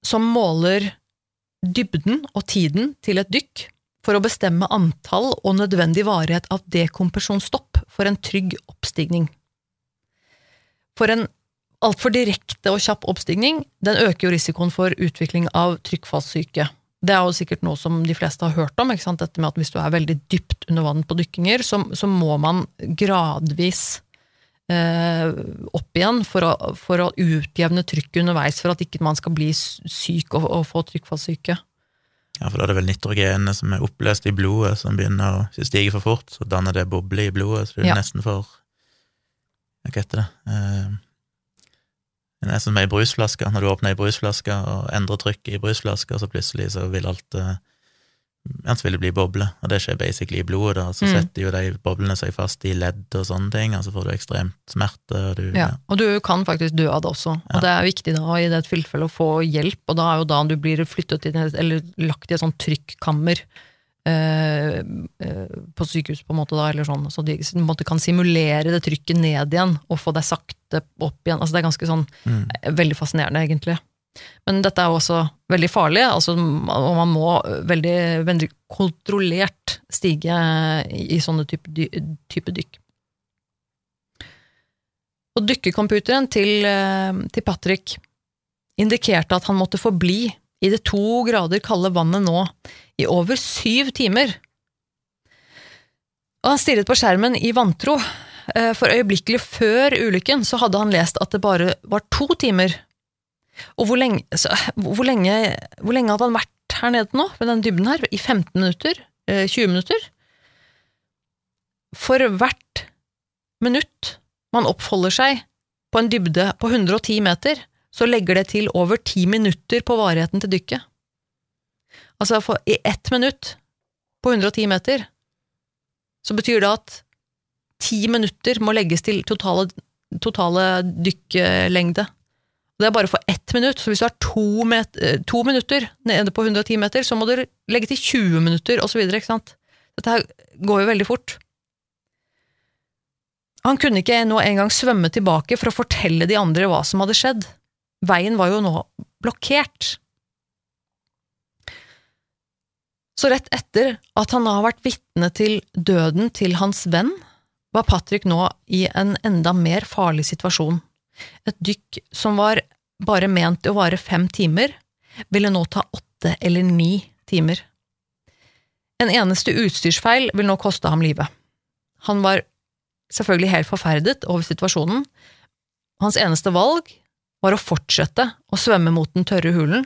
som måler dybden og tiden til et dykk for å bestemme antall og nødvendig varighet av dekompresjonsstopp for en trygg oppstigning. For en altfor direkte og kjapp oppstigning den øker jo risikoen for utvikling av trykkfallssyke. Det er jo sikkert noe som de fleste har hørt om, dette med at hvis du er veldig dypt under vann på dykkinger, så, så må man gradvis opp igjen for å, for å utjevne trykket underveis, for at ikke man skal bli syk og, og få trykkfallssyke. Ja, for da er det vel nitrogenet som er oppløst i blodet, som begynner å stige for fort, så danner det bobler i blodet, så du Ja. nesten får Hva heter det? Eh, det er nesten som ei brusflaske. Når du åpner ei brusflaske og endrer trykket i brusflaska, så plutselig så vil alt ja, så vil det bli bobler, og det skjer basically i blodet, da. Så Mm. setter jo de boblene seg fast i ledd og sånne ting, og så får du ekstremt smerte, og du Ja, og du kan faktisk dø av det også, og det er viktig da i det tilfellet å få hjelp, og da er jo da du blir flyttet til, eller lagt i et sånt trykkammer eh, eh, på sykehus på en måte da, eller sånn, så de på en måte kan simulere det trykket ned igjen, og få deg sakte opp igjen, altså det er ganske sånn, Mm. veldig fascinerende egentlig. Men dette er også veldig farlig, altså, og man må veldig, veldig kontrollert stige i, i sånne type, type dykk. Og dykkercomputeren til, eh, til Patrick indikerte at han måtte forbli i det to grader kalde vannet nå i over syv timer. Og han stirret på skjermen i vantro, eh, for øyeblikkelig før ulykken så hadde han lest at det bare var to timer. Og hvor lenge, så, hvor lenge, hvor lenge hadde han vært her nede nå, ved den dybden her? I 15 minutter? Eh, 20 minutter? For hvert minutt man oppholder seg på en dybde på 110 meter, så legger det til over 10 minutter på varigheten til dykket. Altså, for i ett minutt på 110 meter, så betyr det at 10 minutter må legges til totale, totale dykkelengde. Det er bare for ett minutt, så hvis du har to, eh, to minutter nede på 110 meter, så må du legge til 20 minutter, videre, ikke sant? Dette her går jo veldig fort. Han kunne ikke nå engang svømme tilbake for å fortelle de andre hva som hadde skjedd. Veien var jo nå blokkert. Så rett etter at han har vært vitne til døden til hans venn, var Patrick nå i en enda mer farlig situasjon. Et dykk som var bare ment å vare fem timer, ville nå ta åtte eller ni timer. En eneste utstyrsfeil vil nå koste ham livet. Han var selvfølgelig helt forferdet over situasjonen. Hans eneste valg var å fortsette å svømme mot den tørre hulen,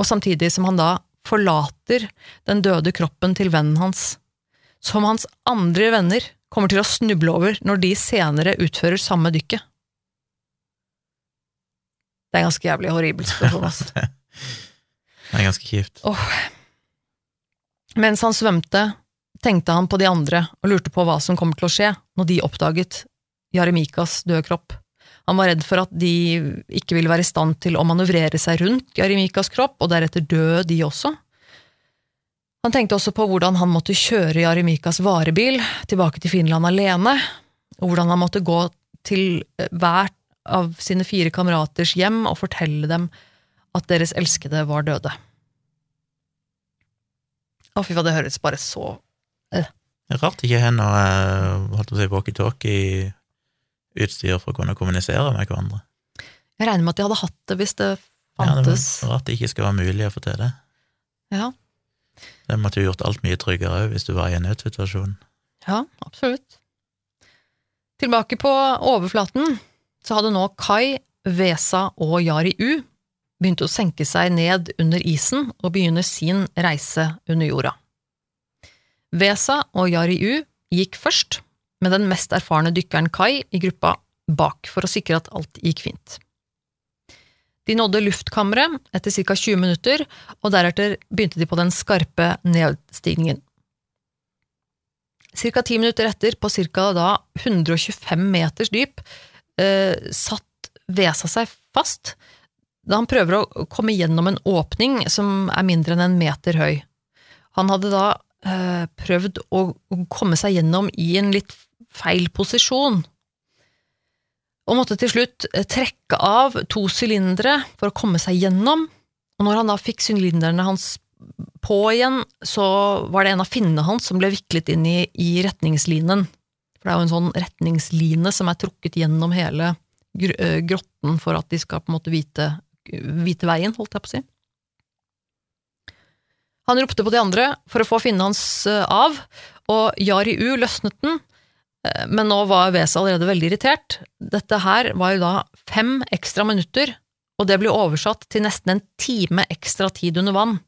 og samtidig som han da forlater den døde kroppen til vennen hans, som hans andre venner kommer til å snuble over når de senere utfører samme dykket. Det er en ganske jævlig horribel situasjon, altså. Det er ganske kjipt. Mens han svømte, tenkte han på de andre og lurte på hva som kommer til å skje når de oppdaget Jaremikas døde kropp. Han var redd for at de ikke ville være i stand til å manøvrere seg rundt Jaremikas kropp, og deretter dø de også. Han tenkte også på hvordan han måtte kjøre Jaremikas varebil tilbake til Finland alene, og hvordan han måtte gå til hvert av sine fire kameraters hjem og fortelle dem at deres elskede var døde. Å, fy faen, det høres bare så er rart ikke har noe eh, si, walkietalkie-utstyr for å kunne kommunisere med hverandre. Jeg regner med at de hadde hatt det hvis det Ja, det rart det ikke skal være mulig å få til det. Ja, Det måtte jo gjort alt mye tryggere òg, hvis du var i en nødsituasjon. ja, absolutt. Tilbake på overflaten så hadde nå Kai, Vesa og Yari U begynt å senke seg ned under isen og begynne sin reise under jorda. Vesa og Yari U gikk først, med den mest erfarne dykkeren Kai i gruppa bak for å sikre at alt gikk fint. De nådde luftkammeret etter ca. 20 minutter, og deretter begynte de på den skarpe nedstigningen. Cirka ti minutter etter, på ca. 125 meters dyp, eh, satt Vesa seg fast da han prøver å komme gjennom en åpning som er mindre enn en meter høy. Han hadde da eh, prøvd å komme seg gjennom i en litt feil posisjon, og måtte til slutt eh, trekke av to sylindere for å komme seg gjennom, og når han da fikk sylinderne hans på igjen, så var det en av finnene hans som ble viklet inn i, i retningslinen. For det er jo en sånn retningsline som er trukket gjennom hele gr grotten for at de skal på en måte vite, vite veien, holdt jeg på å si. Han ropte på de andre for å få finnen hans av, og Jari U løsnet den, Men nå var Wes allerede veldig irritert. Dette her var jo da fem ekstra minutter, og det ble oversatt til nesten en time ekstra tid under vann,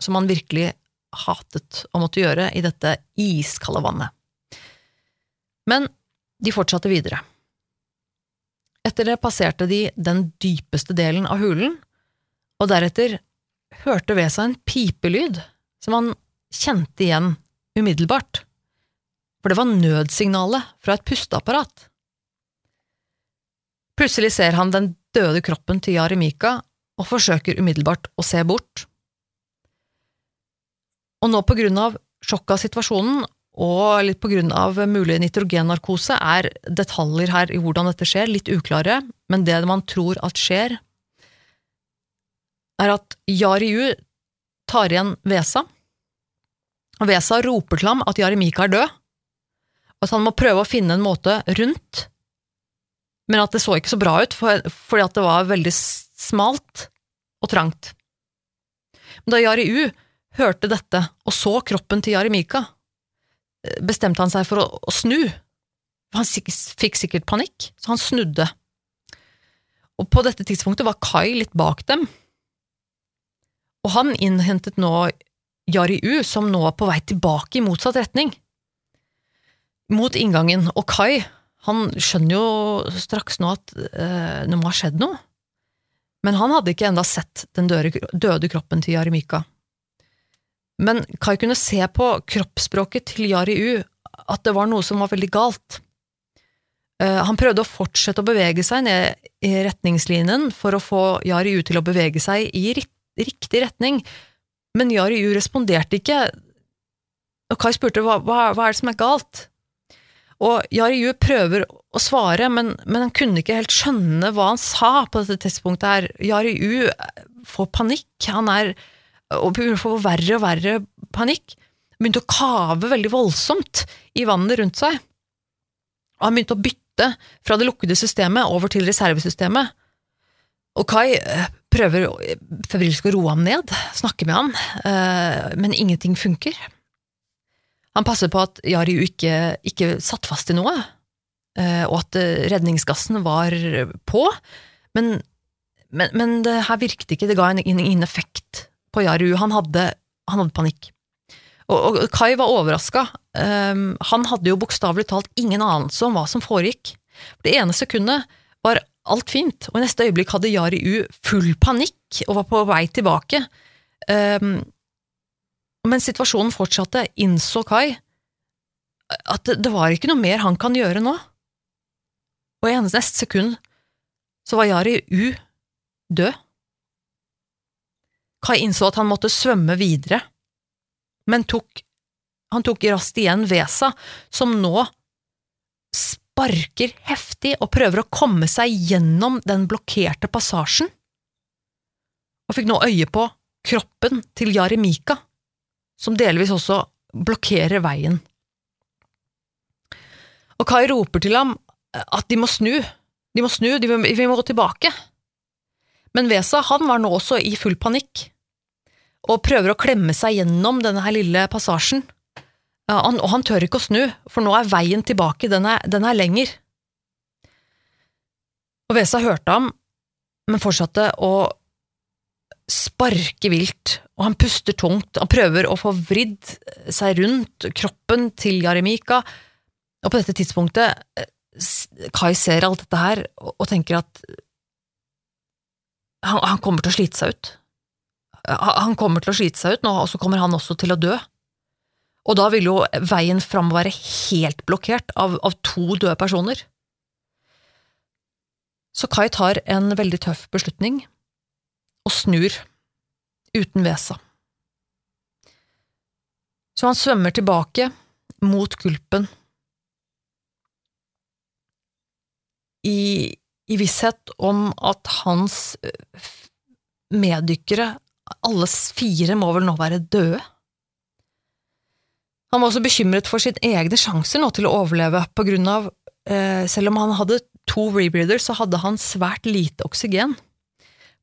som han virkelig hatet å måtte gjøre i dette iskalde vannet. Men de fortsatte videre. Etter det passerte de den dypeste delen av hulen, og deretter hørte ved seg en pipelyd som han kjente igjen umiddelbart, for det var nødsignalet fra et pusteapparat. Plutselig ser han den døde kroppen til Jaremika og forsøker umiddelbart å se bort. Og nå på grunn av sjokket av situasjonen og litt av mulig nitrogennarkose er detaljer her i hvordan dette skjer, litt uklare, men det man tror at skjer, er at Jariu tar igjen Vesa, og Vesa roper til ham at Jarimika er død, og at han må prøve å finne en måte rundt, men at det så ikke så bra ut, for, fordi at det var veldig smalt og trangt. Men da Jariu hørte dette og så kroppen til Jarimika, bestemte han seg for å, å snu. Han fikk sikkert panikk, så han snudde. Og på dette tidspunktet var Kai litt bak dem, og han innhentet nå Jariu, som nå er på vei tilbake i motsatt retning, mot inngangen, og Kai, han skjønner jo straks nå at eh, det må ha skjedd noe, men han hadde ikke enda sett den døde, kroppen til Jarimika. Men Kai kunne se på kroppsspråket til Jariu at det var noe som var veldig galt. Uh, han prøvde å fortsette å bevege seg ned i retningslinjen for å få Jariu til å bevege seg i riktig retning, men Jariu responderte ikke, og Kai spurte hva, hva, hva er det som er galt? Og Jariu prøver å svare, men, men, han kunne ikke helt skjønne hva han sa på dette tidspunktet her. U får panikk, han er og begynte å få verre og verre panikk. Begynte å kave veldig voldsomt i vannet rundt seg. Og han begynte å bytte fra det lukkede systemet over til reservesystemet. Og Kai eh, prøver febrilsk å roe ham ned, snakke med ham, eh, men ingenting funker. Han passer på at Jari ikke, ikke satt fast i noe, eh, og at redningsgassen var på, men, men, men det her virket ikke, det ga ingen effekt på Jaru. Han hadde, han hadde panikk. Og, og, Kai var overraska. Um, han hadde jo bokstavelig talt ingen anelse om hva som foregikk. Det ene sekundet var alt fint, og i neste øyeblikk hadde Jari U full panikk og var på vei tilbake. Um, men situasjonen fortsatte, innså Kai at det, var ikke noe mer han kan gjøre nå. Og i neste sekund så var Jari U død. Kai innså at han måtte svømme videre, men tok, han tok raskt igjen Vesa, som nå sparker heftig og prøver å komme seg gjennom den blokkerte passasjen, og fikk nå øye på kroppen til Jaremika, som delvis også blokkerer veien. Og Kai roper til ham at de må snu, de må snu, de må, vi må gå tilbake. Men Vesa han var nå også i full panikk, og prøver å klemme seg gjennom denne her lille passasjen. Han, og han tør ikke å snu, for nå er veien tilbake, den er, den er lenger. Og Vesa hørte ham, men fortsatte å sparke vilt, og han puster tungt, han prøver å få vridd seg rundt kroppen til Jaremika, og på dette tidspunktet eh, Kai ser alt dette her og, tenker at han, han, kommer til å slite seg ut. Han kommer til å slite seg ut nå, og så kommer han også til å dø. Og da vil jo veien fram være helt blokkert av, av to døde personer. Så Kai tar en veldig tøff beslutning, og snur, uten Vesa. Så han svømmer tilbake, mot gulpen, i, i visshet om at hans eh, meddykkere, alle fire, må vel nå være døde. Han var også bekymret for sine egne sjanser nå til å overleve, på grunn av eh, selv om han hadde to rebreathers, så hadde han svært lite oksygen.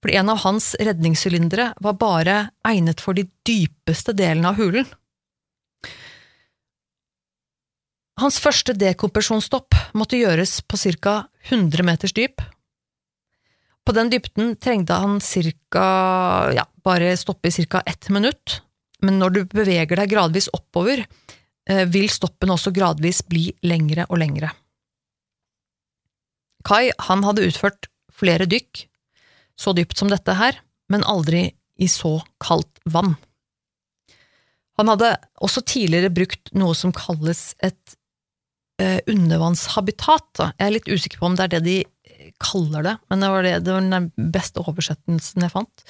For en av hans redningssylindere var bare egnet for de dypeste delene av hulen. Hans første dekompresjonsstopp måtte gjøres på ca. 100 meters dyp. På den dybden trengte han cirka, ja, bare stoppe i ca. ett minutt, men når du beveger deg gradvis oppover, eh, vil stoppen også gradvis bli lengre og lengre. Kai han hadde utført flere dykk, så dypt som dette her, men aldri i så kaldt vann. Han hadde også tidligere brukt noe som kalles et undervannshabitat. Da. Jeg er litt usikker på om det er det de kaller det, men det var, det, det var den beste oversettelsen jeg fant.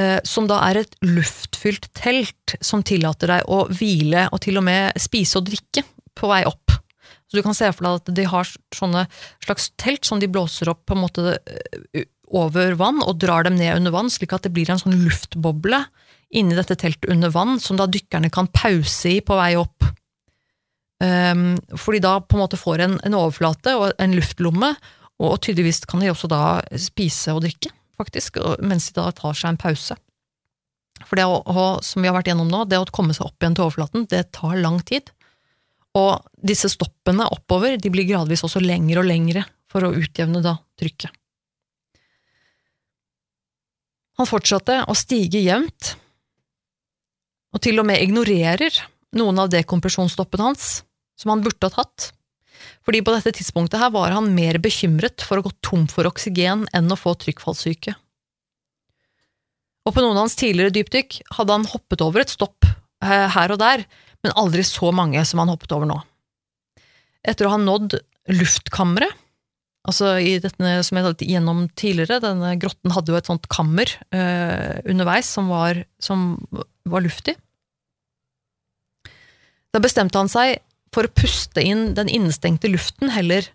Eh, som da er et luftfylt telt som tillater deg å hvile og til og med spise og drikke på vei opp. Så du kan se for deg at de har sånne slags telt som de blåser opp på en måte eh, over vann og drar dem ned under vann, slik at det blir en sånn luftboble inni dette teltet under vann, som da dykkerne kan pause i på vei opp. Um, fordi da på en måte får en, en overflate og en luftlomme, og tydeligvis kan de også da spise og drikke, faktisk, mens de da tar seg en pause. For det å, som vi har vært gjennom nå, det å komme seg opp igjen til overflaten, det tar lang tid. Og disse stoppene oppover de blir gradvis også lengre og lengre for å utjevne da trykket. Han fortsatte å stige jevnt, og til og med ignorerer noen av dekompresjonsstoppene hans, som han burde ha tatt, fordi på dette tidspunktet her var han mer bekymret for å gå tom for oksygen enn å få trykkfallssyke. Og på noen av hans tidligere dypdykk hadde han hoppet over et stopp eh, her og der, men aldri så mange som han hoppet over nå. Etter å ha nådd luftkammeret, altså i dette som jeg hadde gjennom tidligere, denne grotten hadde jo et sånt kammer eh, underveis som var, som var luftig. Da bestemte han seg for å puste inn den innestengte luften heller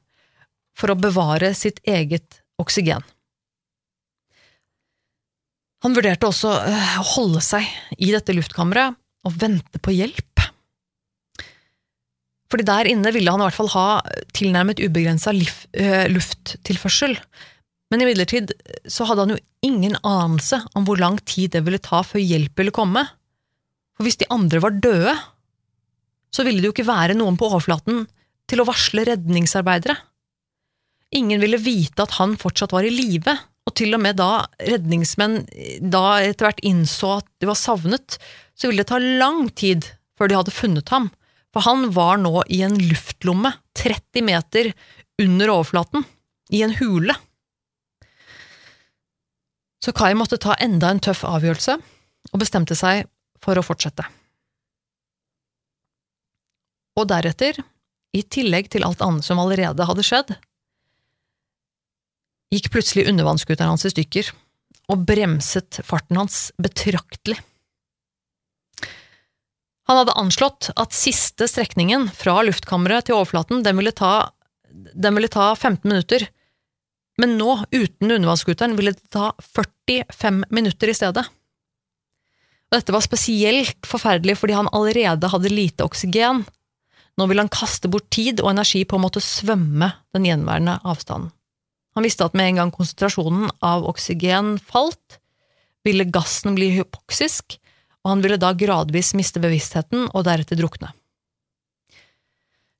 for å bevare sitt eget oksygen. Han vurderte også eh, å holde seg i dette luftkammeret og vente på hjelp. Fordi der inne ville han i hvert fall ha tilnærmet ubegrensa eh, lufttilførsel. Men imidlertid så hadde han jo ingen anelse om hvor lang tid det ville ta før hjelp ville komme. For hvis de andre var døde, så ville det jo ikke være noen på overflaten til å varsle redningsarbeidere. Ingen ville vite at han fortsatt var i live, og til og med da redningsmenn da etter hvert innså at de var savnet, så ville det ta lang tid før de hadde funnet ham, for han var nå i en luftlomme 30 meter under overflaten, i en hule. Så Kai måtte ta enda en tøff avgjørelse, og bestemte seg for å fortsette. Og deretter, i tillegg til alt annet som allerede hadde skjedd, gikk plutselig undervannsskuteren hans i stykker, og bremset farten hans betraktelig. Han hadde anslått at siste strekningen fra luftkammeret til overflaten den ville, ta, den ville ta 15 minutter, men nå, uten undervannsskuteren, ville det ta 45 minutter i stedet. Og dette var spesielt forferdelig fordi han allerede hadde lite oksygen, nå ville han kaste bort tid og energi på å måtte svømme den gjenværende avstanden. Han visste at med en gang konsentrasjonen av oksygen falt, ville gassen bli hypoksisk, og han ville da gradvis miste bevisstheten og deretter drukne.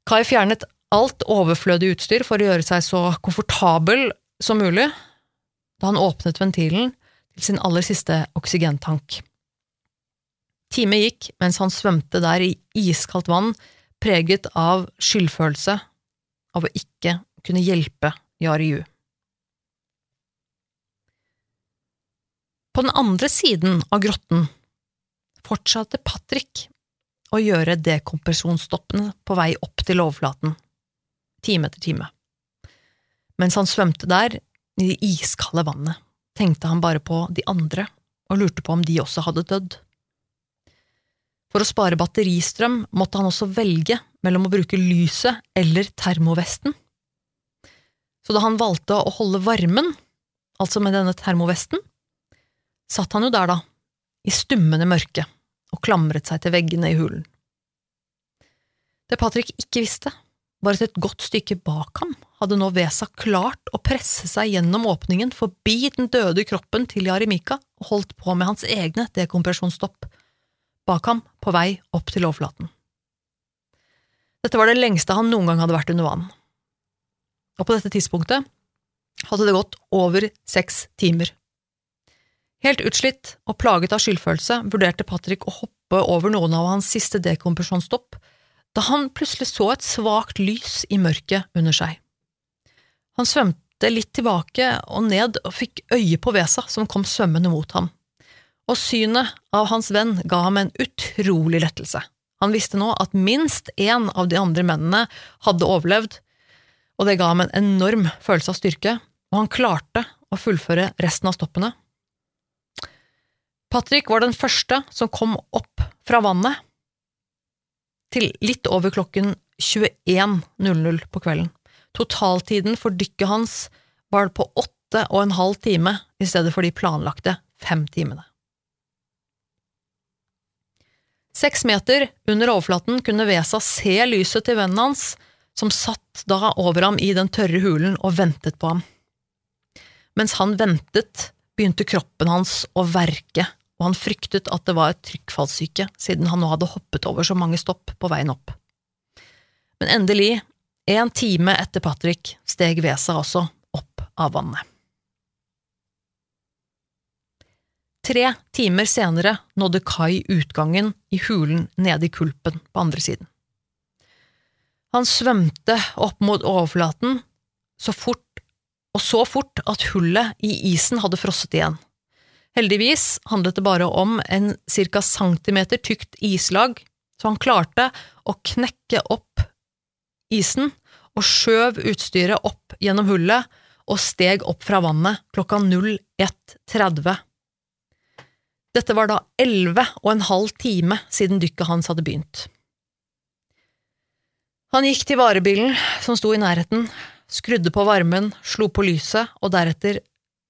Kai fjernet alt overflødig utstyr for å gjøre seg så komfortabel som mulig da han åpnet ventilen til sin aller siste oksygentank. Time gikk mens han svømte der i iskaldt vann preget av skyldfølelse av å ikke kunne hjelpe Yariu. På den andre siden av grotten fortsatte Patrick å gjøre dekompresjonsstoppene på vei opp til overflaten, time etter time. Mens han svømte der, i det iskalde vannet, tenkte han bare på de andre og lurte på om de også hadde dødd. For å spare batteristrøm måtte han også velge mellom å bruke lyset eller termovesten. Så da han valgte å holde varmen, altså med denne termovesten, satt han jo der, da, i stummende mørke og klamret seg til veggene i hulen. Det Patrick ikke visste, var at et godt stykke bak ham hadde nå Vesa klart å presse seg gjennom åpningen forbi den døde kroppen til Jarimika og holdt på med hans egne dekompresjonsstopp bak ham på vei opp til overflaten. Dette var det lengste han noen gang hadde vært under vann. Og på dette tidspunktet hadde det gått over seks timer. Helt utslitt og plaget av skyldfølelse vurderte Patrick å hoppe over noen av hans siste dekompresjonsstopp, da han plutselig så et svakt lys i mørket under seg. Han svømte litt tilbake og ned og fikk øye på Vesa som kom svømmende mot ham, og synet av hans venn ga ham en utrolig lettelse. Han visste nå at minst én av de andre mennene hadde overlevd, og det ga ham en enorm følelse av styrke, og han klarte å fullføre resten av stoppene. Patrick var den første som kom opp fra vannet til litt over klokken 21.00 på kvelden. Totaltiden for dykket hans var på åtte og en halv time i stedet for de planlagte fem timene. Seks meter under overflaten kunne Vesa se lyset til vennen hans, som satt da over ham i den tørre hulen og ventet på ham. Mens han ventet, begynte kroppen hans å verke, og han fryktet at det var trykkfallssyke, siden han nå hadde hoppet over så mange stopp på veien opp. Men endelig, en time etter Patrick, steg Vesa også opp av vannet. Tre timer senere nådde Kai utgangen i hulen nede i kulpen på andre siden. Han svømte opp mot overflaten så fort, og så fort at hullet i isen hadde frosset igjen. Heldigvis handlet det bare om en cirka centimeter tykt islag, så han klarte å knekke opp isen og skjøv utstyret opp gjennom hullet og steg opp fra vannet klokka 01.30. Dette var da elleve og en halv time siden dykket hans hadde begynt. Han gikk til varebilen som sto i nærheten, skrudde på varmen, slo på lyset og deretter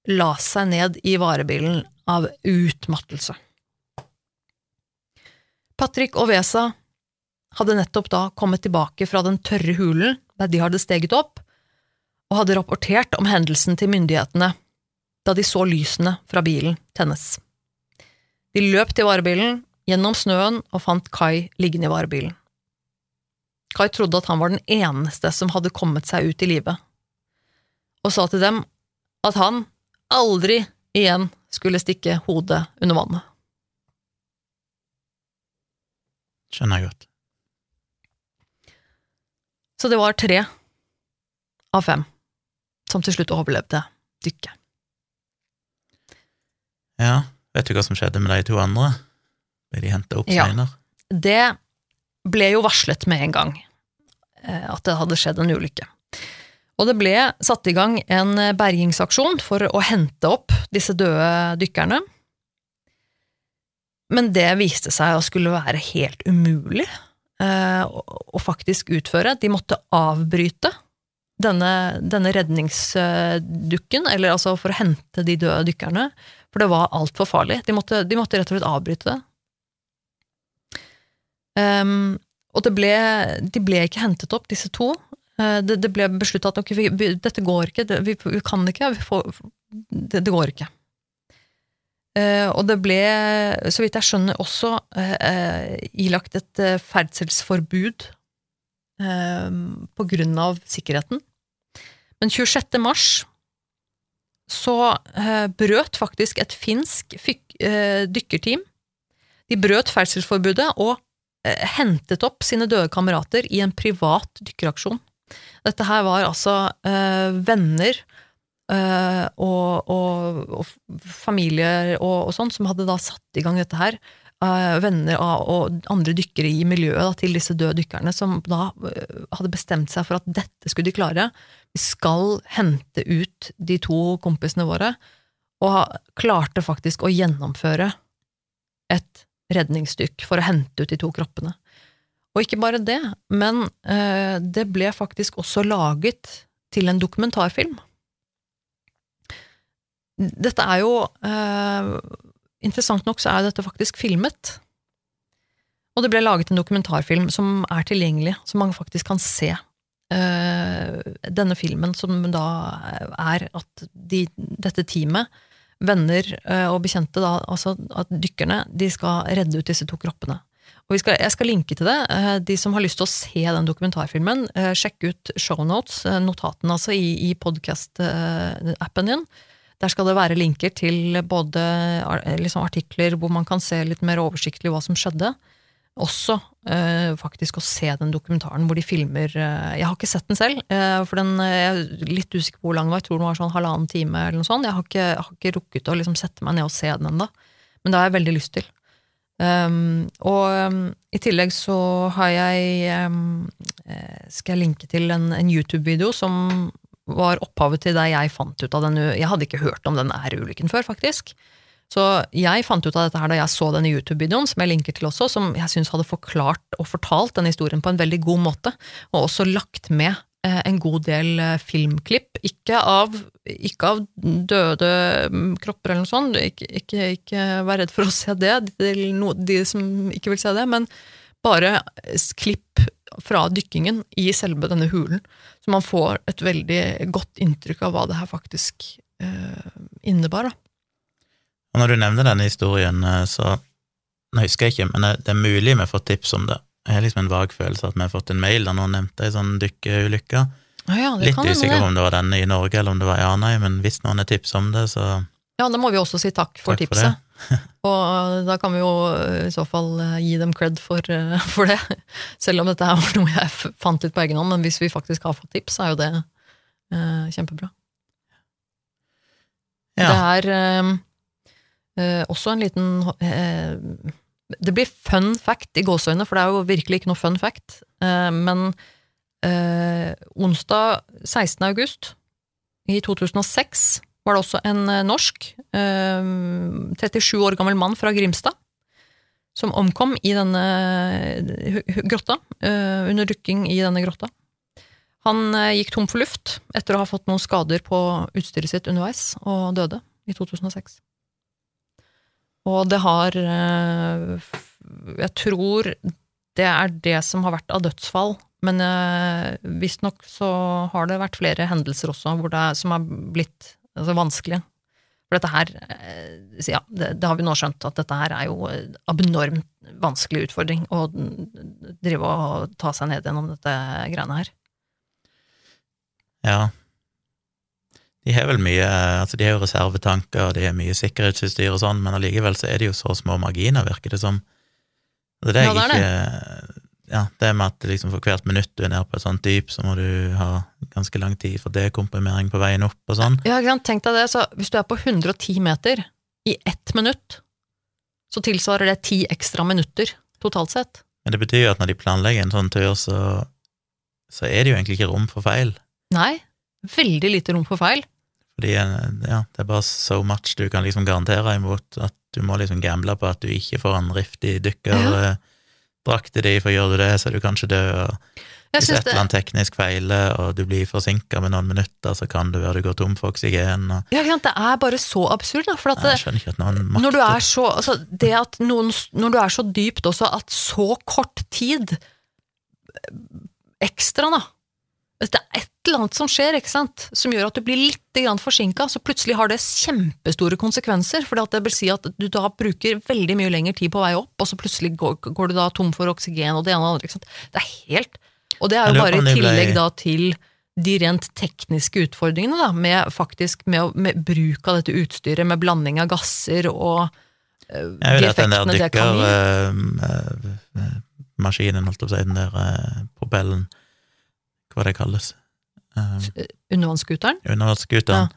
la seg ned i varebilen av utmattelse. Patrick og Vesa hadde nettopp da kommet tilbake fra den tørre hulen der de hadde steget opp, og hadde rapportert om hendelsen til myndighetene da de så lysene fra bilen tennes. De løp til varebilen, gjennom snøen, og fant Kai liggende i varebilen. Kai trodde at han var den eneste som hadde kommet seg ut i live, og sa til dem at han aldri igjen skulle stikke hodet under vannet. Skjønner jeg godt. Så det var tre av fem som til slutt overlevde dykket. Ja, vet du hva som skjedde med de to andre? Ble de henta opp Ja. senere? Det ble jo varslet med en gang eh, at det hadde skjedd en ulykke. Og det ble satt i gang en bergingsaksjon for å hente opp disse døde dykkerne. Men det viste seg å skulle være helt umulig eh, å, å faktisk utføre. De måtte avbryte denne, denne redningsdukken, eller altså for å hente de døde dykkerne, for det var altfor farlig. De måtte, de måtte rett og slett avbryte det. Um, og det ble, de ble ikke hentet opp, disse to. Eh, det, det ble beslutta at okay, vi, dette går ikke, det, vi, vi kan ikke, vi får, det, det går ikke. Uh, og det ble, så vidt jeg skjønner, også uh, ilagt et ferdselsforbud på grunn av sikkerheten. Men 26. mars så eh, brøt faktisk et finsk eh, dykkerteam De brøt ferdselsforbudet og eh, hentet opp sine døde kamerater i en privat dykkeraksjon. Dette her var altså venner og, og, og familier og, og sånn som hadde da satt i gang dette her. Eh, venner og andre dykkere i miljøet da, til disse døde dykkerne, som da eh, hadde bestemt seg for at dette skulle de klare. Vi skal hente ut de to kompisene våre, og klarte faktisk å gjennomføre et redningsdykk for å hente ut de to kroppene. Og ikke bare det, men eh, det ble faktisk også laget til en dokumentarfilm. Dette er jo Interessant nok så er dette faktisk filmet. Og det ble laget en dokumentarfilm som er tilgjengelig, som man faktisk kan se. Eh, denne filmen som da er at de, dette teamet, venner eh, og bekjente, da, altså at dykkerne, de skal redde ut disse to kroppene. Og skal, jeg skal linke til det. Eh, De som har lyst til å se den dokumentarfilmen, sjekk ut shownotes, notatene altså, i, i podkast-appen din. Der skal det være linker til både liksom artikler hvor man kan se litt mer oversiktlig hva som skjedde. Også eh, faktisk å se den dokumentaren hvor de filmer eh, Jeg har ikke sett den selv, eh, for den, eh, jeg er litt usikker på hvor lang den var. Jeg tror den var sånn halvannen time eller noe sånt. Jeg har ikke, jeg har ikke rukket å liksom sette meg ned og se den ennå, men det har jeg veldig lyst til. Um, og um, i tillegg så har jeg um, eh, Skal jeg linke til en, en YouTube-video som var opphavet til det jeg fant ut av den Jeg hadde ikke hørt om den ærulykken før, faktisk. Så jeg fant ut av dette her da jeg så denne YouTube-videoen, som jeg linker til også, som jeg syns hadde forklart og fortalt denne historien på en veldig god måte, og også lagt med eh, en god del eh, filmklipp. Ikke av, ikke av døde mm, kropper eller noe sånt, ikke, ikke, ikke vær redd for å se det, de, de som ikke vil se det, men bare klipp fra dykkingen i selve denne hulen, så man får et veldig godt inntrykk av hva det her faktisk eh, innebar. Da. Og når du nevner denne historien, eh, så Nå husker jeg ikke, men det er mulig vi har fått tips om det. Jeg har liksom en vag følelse at vi har fått en mail der noen nevnte ei sånn dykkeulykke. Ah, ja, Litt kan usikker det. om det var denne i Norge eller om det var i Arnøy, men hvis noen har tips om det, så Ja, da må vi også si takk for Takk for tipset. og da kan vi jo eh, i så fall eh, gi dem cred for, eh, for det. Selv om dette var noe jeg fant litt på egen hånd, men hvis vi faktisk har fått tips, så er jo det eh, kjempebra. ja. Det er eh, eh, også en liten eh, Det blir fun fact i gåseøyne, for det er jo virkelig ikke noe fun fact. Eh, men eh, onsdag 16. august i 2006 var det også en eh, norsk, eh, 37 år gammel mann fra Grimstad, som omkom i denne hu- grotta, eh, under dykking i denne grotta. Han eh, gikk tom for luft etter å ha fått noen skader på utstyret sitt underveis, og døde i 2006. Og det har eh, Jeg tror det er det som har vært av dødsfall, men eh, visstnok så har det vært flere hendelser også er, som har blitt altså, vanskelige. For dette her eh, Ja, det, det har vi nå skjønt, at dette her er jo en abnormt vanskelig utfordring å drive og ta seg ned gjennom dette greiene her. Ja. De har vel mye Altså, de har jo reservetanker, og de har mye sikkerhetsutstyr og sånn, men allikevel så er det jo så små marginer, virker det som. Det er det Ja, det er ikke Ja, det med at liksom for hvert minutt du er nede på et sånt dyp, så må du ha ganske lang tid for dekomprimering på veien opp og sånn. Ja? Tenk deg det, så hvis du er på 110 meter i ett minutt, så tilsvarer det ti ekstra minutter totalt sett. Men det betyr jo at når de planlegger en sånn tur, så, så er det jo egentlig ikke rom for feil. Nei, veldig lite rom for feil. Fordi eh, ja, det er bare so much du kan liksom garantere imot at du må liksom gamble på at du ikke får en rift i i de, for gjør du det, så er du kanskje død. og Hvis et eller annet teknisk feiler, og du blir forsinka med noen minutter, så kan det være du går tom for oksygen. Og, Ja. Det er bare så absurd, da. For at jeg skjønner ikke at noen makter når du er så altså, Det at noen Når du er så dypt også, at så kort tid eh, ekstra, da Hvis det er et eller annet som skjer, ikke sant, som gjør at du blir litt forsinka, så plutselig har det kjempestore konsekvenser. For det vil si at du da bruker veldig mye lengre tid på vei opp, og så plutselig går, går du da tom for oksygen og det ene og det andre. Ikke sant? Det er helt Og det er jo bare i tillegg da til de rent tekniske utfordringene, da, med faktisk med, med bruk av dette utstyret, med blanding av gasser og eh, Jeg de vet at den der effektene det kan gi. dykkermaskinen, holdt jeg på å si, den der eh, propellen, hva det kalles, uh, Undervannsskuteren? undervannsskuteren.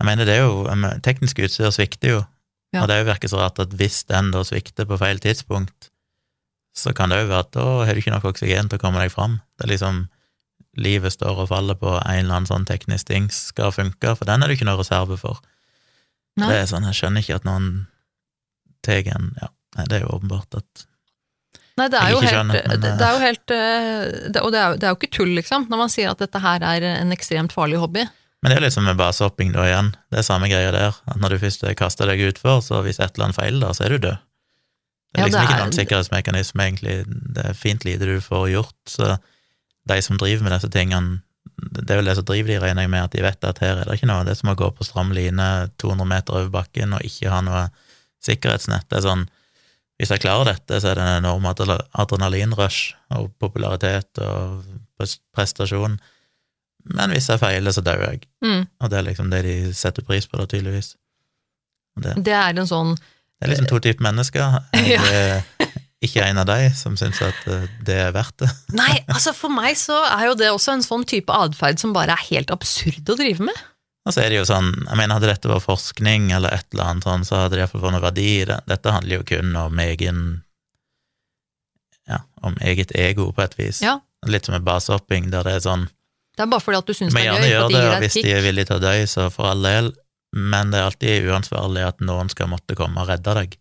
Jeg mener, det er jo um, Teknisk utstyr svikter jo, Ja. og det er virker så rart at hvis den da svikter på feil tidspunkt, så kan det jo være at da har du ikke nok oksygen til å komme deg fram. Det er liksom Livet står og faller på en eller annen sånn teknisk ting skal funke, for den er det ikke noe reserve for. Nei. Det er sånn, Jeg skjønner ikke at noen tar en Ja, det er jo åpenbart at Nei, det er jo helt, skjønner, men, det, eh, er jo helt eh, det, Og det er, det er jo ikke tull, liksom, når man sier at dette her er en ekstremt farlig hobby. Men det er litt som med basehopping da igjen. Det er samme greia der. At når du først kaster deg utfor, så hvis et eller annet feiler da, så er du død. Det er Ja, liksom det ikke er- noen sikkerhetsmekanisme, egentlig. Det er fint lite du får gjort. Så de som driver med disse tingene, det er vel det som driver de, regner jeg med, at de vet at her er det ikke noe. Det er som å gå på stram line 200 meter over bakken og ikke ha noe sikkerhetsnett. Det er sånn hvis jeg klarer dette, så er det en enorm adrenalinrush og popularitet og prestasjon. Men hvis jeg feiler, så dør jeg. Mm. Og det er liksom det de setter pris på, da, tydeligvis. Det, Det er en sånn det er liksom to typer mennesker. Jeg Ja. er ikke en av de som syns at eh, det er verdt det. Nei, altså for meg så er jo det også en sånn type atferd som bare er helt absurd å drive med. Og så er det jo sånn, jeg mener Hadde dette vært forskning eller et eller annet sånn, så hadde det iallfall vært noe verdi i det. Dette handler jo kun om egen Ja, om eget ego, på et vis. Ja. Litt som med basehopping, der det er sånn Det er bare fordi at du syns det er gøy. at det, og hvis de er villige til å dø, så for all del, men det er alltid uansvarlig at noen skal måtte komme og redde deg.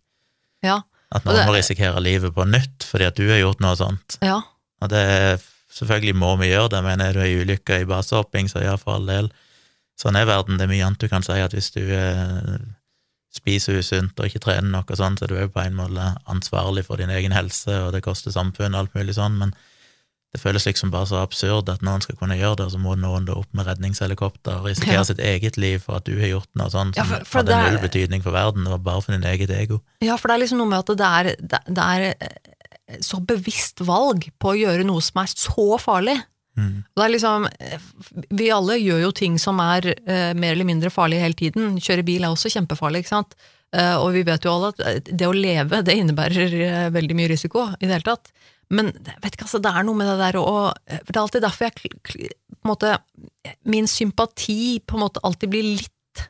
Ja, At noen det- må risikere livet på nytt fordi at du har gjort noe sånt. ja. Og det er selvfølgelig må vi gjøre det, men er du ei ulykke i basehopping, så ja, for all del. Sånn er verden. Det er mye annet du kan si, at hvis du eh, spiser usunt og ikke trener nok og sånn, så er du òg på en måte ansvarlig for din egen helse, og det koster samfunnet alt mulig sånn, men det føles liksom bare så absurd at noen skal kunne gjøre det, så må noen da opp med redningshelikopter og risikere Ja. sitt eget liv for at du har gjort noe Ja, som for- for hadde er- null betydning for verden, det var bare for din eget ego. Ja, for det er liksom noe med at det er, det, det er eh, så bevisst valg på å gjøre noe som er så farlig. Mm. Det er liksom, eh, vi alle gjør jo ting som er uh, mer eller mindre farlige hele tiden. Kjøre bil er også kjempefarlig, ikke sant? Uh, og vi vet jo alle at det å leve, det innebærer uh, veldig mye risiko i det hele tatt. Men vet ikke, altså, det er noe med det der eh, Det er alltid derfor jeg på en måte, Min sympati på en måte alltid blir litt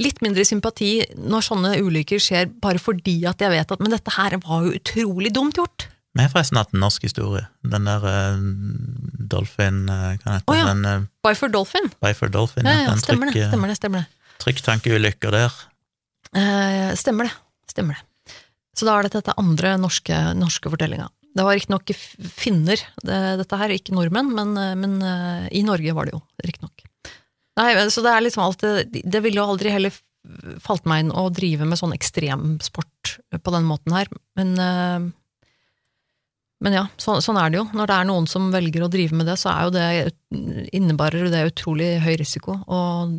Litt mindre sympati når sånne ulykker skjer, bare fordi at jeg vet at Men dette her var jo utrolig dumt gjort. Vi har forresten hatt en norsk historie. Den der uh, Dolphin eh, Hva heter oh, ja. den? Uh, Bye for Dolphin. Byford Dolphin. Ja, ja, ja stemmer det. stemmer det, stemmer det. Trykktankeulykker der. Uh, stemmer det. Stemmer det. Så da er det dette andre norske, norske fortellinga. Det var riktignok finner, det, dette her, ikke nordmenn, men, eh, men uh, i Norge var det jo, riktignok. Nei, så det er liksom alt Det ville jo aldri heller falt meg inn å drive med sånn ekstremsport på den måten her, men eh, men ja, så, sånn er det jo. Når det er noen som velger å drive med det, så er jo det, innebærer det utrolig høy risiko. Og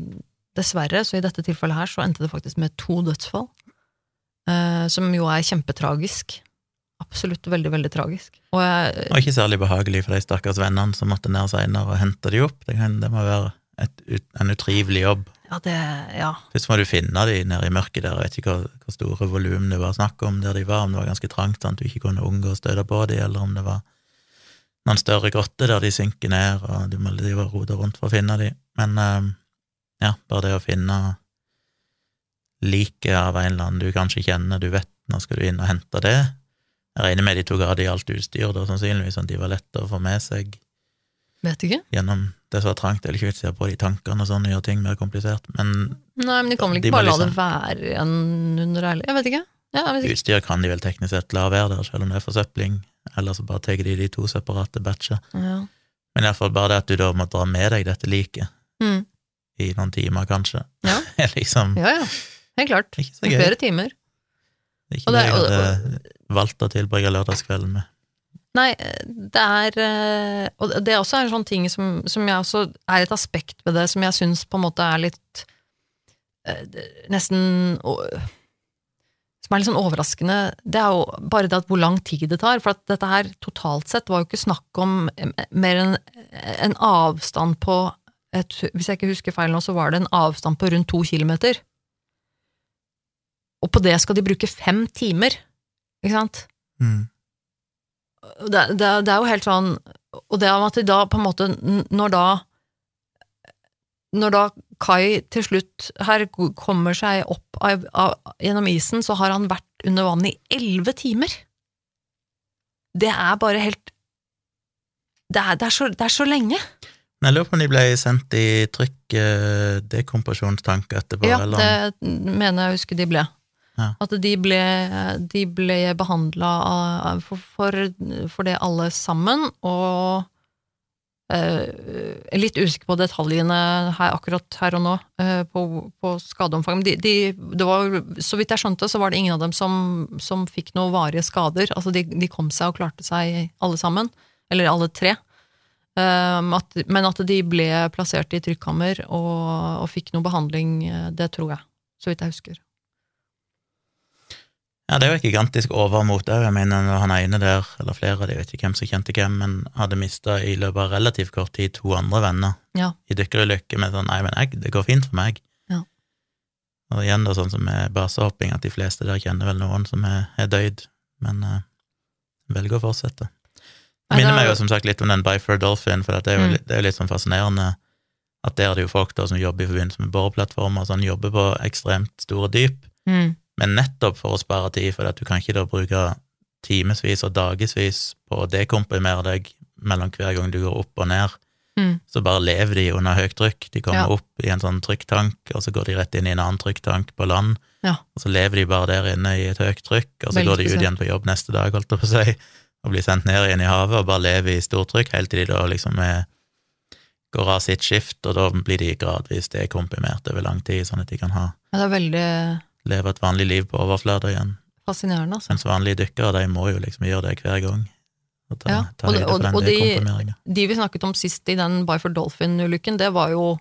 dessverre, så i dette tilfellet her, så endte det faktisk med to dødsfall. Eh, som jo er kjempetragisk. Absolutt veldig, veldig tragisk. Og jeg, Og ikke særlig behagelig for de stakkars vennene som måtte ned seinere og hente de opp. Det, kan, det må være et, en utrivelig jobb. Ja, det Ja. Først må du finne de nede i mørket der, jeg vet ikke hvor, hvor store volum det var snakk om der de var, om det var ganske trangt, sånn at du ikke kunne unngå å støte på de, eller om det var noen større grotter der de synker ned, og du må drive og rote rundt for å finne de. Men eh, ja, bare det å finne liket av en eller annen du kanskje kjenner, du vet nå skal du inn og hente det. Jeg regner med de tok av de alt utstyr, da, sannsynligvis, sånn at de var lette å få med seg Vet ikke. gjennom det som er trangt. eller er ikke vits i å på de tankene og sånn gjøre ting mer komplisert, men Nei, men de kan vel ikke bare la liksom- det være igjen under ærlig Jeg vet ikke. Ja, jeg vet ikke. Utstyr kan de vel teknisk sett la være der, selv om det er forsøpling, eller så bare tar de de to separate batcher. Ja. Men iallfall bare det at du da må dra med deg dette liket Mm. i noen timer, kanskje, Ja. liksom ja, ja. Helt klart. ikke så gøy. flere timer. Det er ikke Og det jeg hadde valgt å tilbringe lørdagskvelden med. Nei, det er eh, Og det er også en sånn ting som, som jeg også er et aspekt ved det som jeg syns på en måte er litt eh, Nesten Som er litt sånn overraskende. Det er jo bare det at hvor lang tid det tar. For at dette her totalt sett var jo ikke snakk om mer enn en avstand på et, Hvis jeg ikke husker feil nå, så var det en avstand på rundt to kilometer. Og på det skal de bruke fem timer. Ikke sant? Mm. Det, det, det er jo helt sånn Og det om at de da på en måte Når da Når da Kai til slutt her kommer seg opp av, av, gjennom isen, så har han vært under vann i elleve timer. Det er bare helt Det er, det er, så, det er så lenge. Jeg lurer på om de ble sendt i trykk eh, dekompresjonstank etterpå, Ja, eller det mener jeg å huske de ble. Ja. At de ble, de ble behandla for, for, for det alle sammen, og eh, litt usikker på detaljene her, akkurat her og nå, eh, på, på skadeomfang. De, de, det var, så vidt jeg skjønte, så var det ingen av dem som, som fikk noen varige skader. Altså, de, de kom seg og klarte seg alle sammen, eller alle tre. Um, at, men at de ble plassert i trykkammer og, og fikk noe behandling, eh, det tror jeg, så vidt jeg husker. Ja, det er jo et gigantisk overmot òg. Jeg mener, når han ene der, eller flere jeg vet ikke hvem som kjente hvem, men hadde mista i løpet av relativt kort tid to andre venner Ja. i dykkerulykke med sånn Nei, men jeg, det går fint for meg. Ja. Og igjen, da, sånn som med basehopping, at de fleste der kjenner vel noen som er, er døyd, men uh, velger å fortsette. Det minner er meg jo- som sagt litt om den Byford Dolphin, for det er jo, Mm. litt, det er litt sånn fascinerende at der er det jo folk da som jobber i forbindelse med boreplattformer, sånn jobber på ekstremt store dyp, Mm. Men nettopp for å spare tid, for at du kan ikke da bruke timevis og dagevis på å dekomprimere deg mellom hver gang du går opp og ned, Mm. så bare lever de under høyt trykk. De kommer Ja. opp i en sånn trykktank, og så går de rett inn i en annen trykktank på land, Ja. og så lever de bare der inne i et høyt trykk, og så Veldig går de ut igjen på jobb neste dag, holdt jeg på å si, og blir sendt ned igjen i havet og bare lever i stortrykk helt til de da liksom er, går av sitt skift, og da blir de gradvis dekomprimert over lang tid, sånn at de kan ha, Ja, det er veldig leve et vanlig liv på overflata igjen. fascinerende, altså. Mens vanlige dykkere, de må jo liksom gjøre det hver gang. Og ta, Ja, ta og- og- og de- De vi snakket om sist i den Byford Dolphin-ulykken, det var jo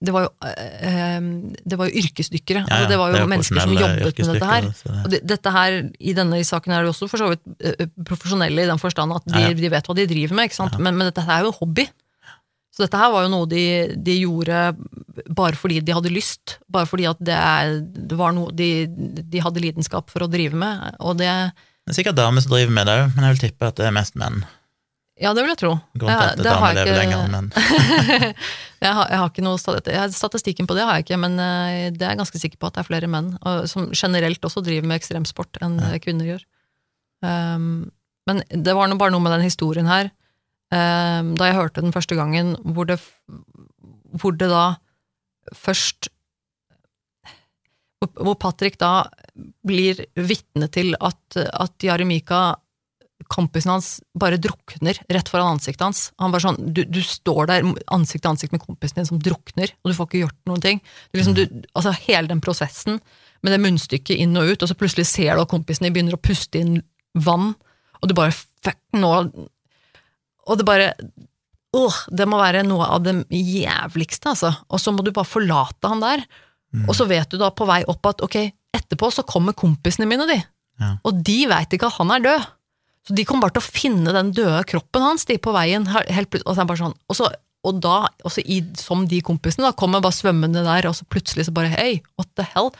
det var jo, eh, det var jo yrkesdykkere. Ja, ja, altså, det var jo det er mennesker som jobbet med dette her. det- Og det, dette her, I denne saken er det også for så vidt eh, profesjonelle i den forstand at de, Ja, de vet hva de driver med. Men, men dette er jo en hobby. Så dette her var jo noe de, de gjorde bare fordi de hadde lyst, bare fordi at det, er, det var noe de, de hadde lidenskap for å drive med. Og det Det er sikkert damer som driver med det òg, men jeg vil tippe at det er mest menn. Ja, det vil jeg tro. Grunnen til at det har damer lever lenger enn menn. jeg, har, jeg har ikke noe statistikk. Statistikken på det har jeg ikke, men eh, det er jeg ganske sikker på at det er flere menn som generelt også driver med ekstremsport enn Ja. kvinner gjør. Um, men det var nå bare noe med den historien her, da jeg hørte den første gangen, hvor det, hvor det da først hvor Patrick da blir vitne til at, at Jaremika kompisen hans bare drukner rett foran ansiktet hans. Han bare sånn, du, du står der ansikt til ansikt med kompisen din som drukner, og du får ikke gjort noen ting. Du, liksom, du, altså Hele den prosessen med det munnstykket inn og ut, og så plutselig ser du at kompisen din begynner å puste inn vann, og du bare fuck, nå Og det bare Åh, det må være noe av det jævligste, altså. Og så må du bare forlate han der. Mm. Og så vet du da på vei opp at ok, etterpå så kommer kompisene mine, de. Ja. Og de veit ikke at han er død. Så de kommer bare til å finne den døde kroppen hans de på veien. Helt, og, så er sånn, og, så, og da, også i, som de kompisene, da kommer bare svømmende der, og så plutselig så bare hei, what the hell?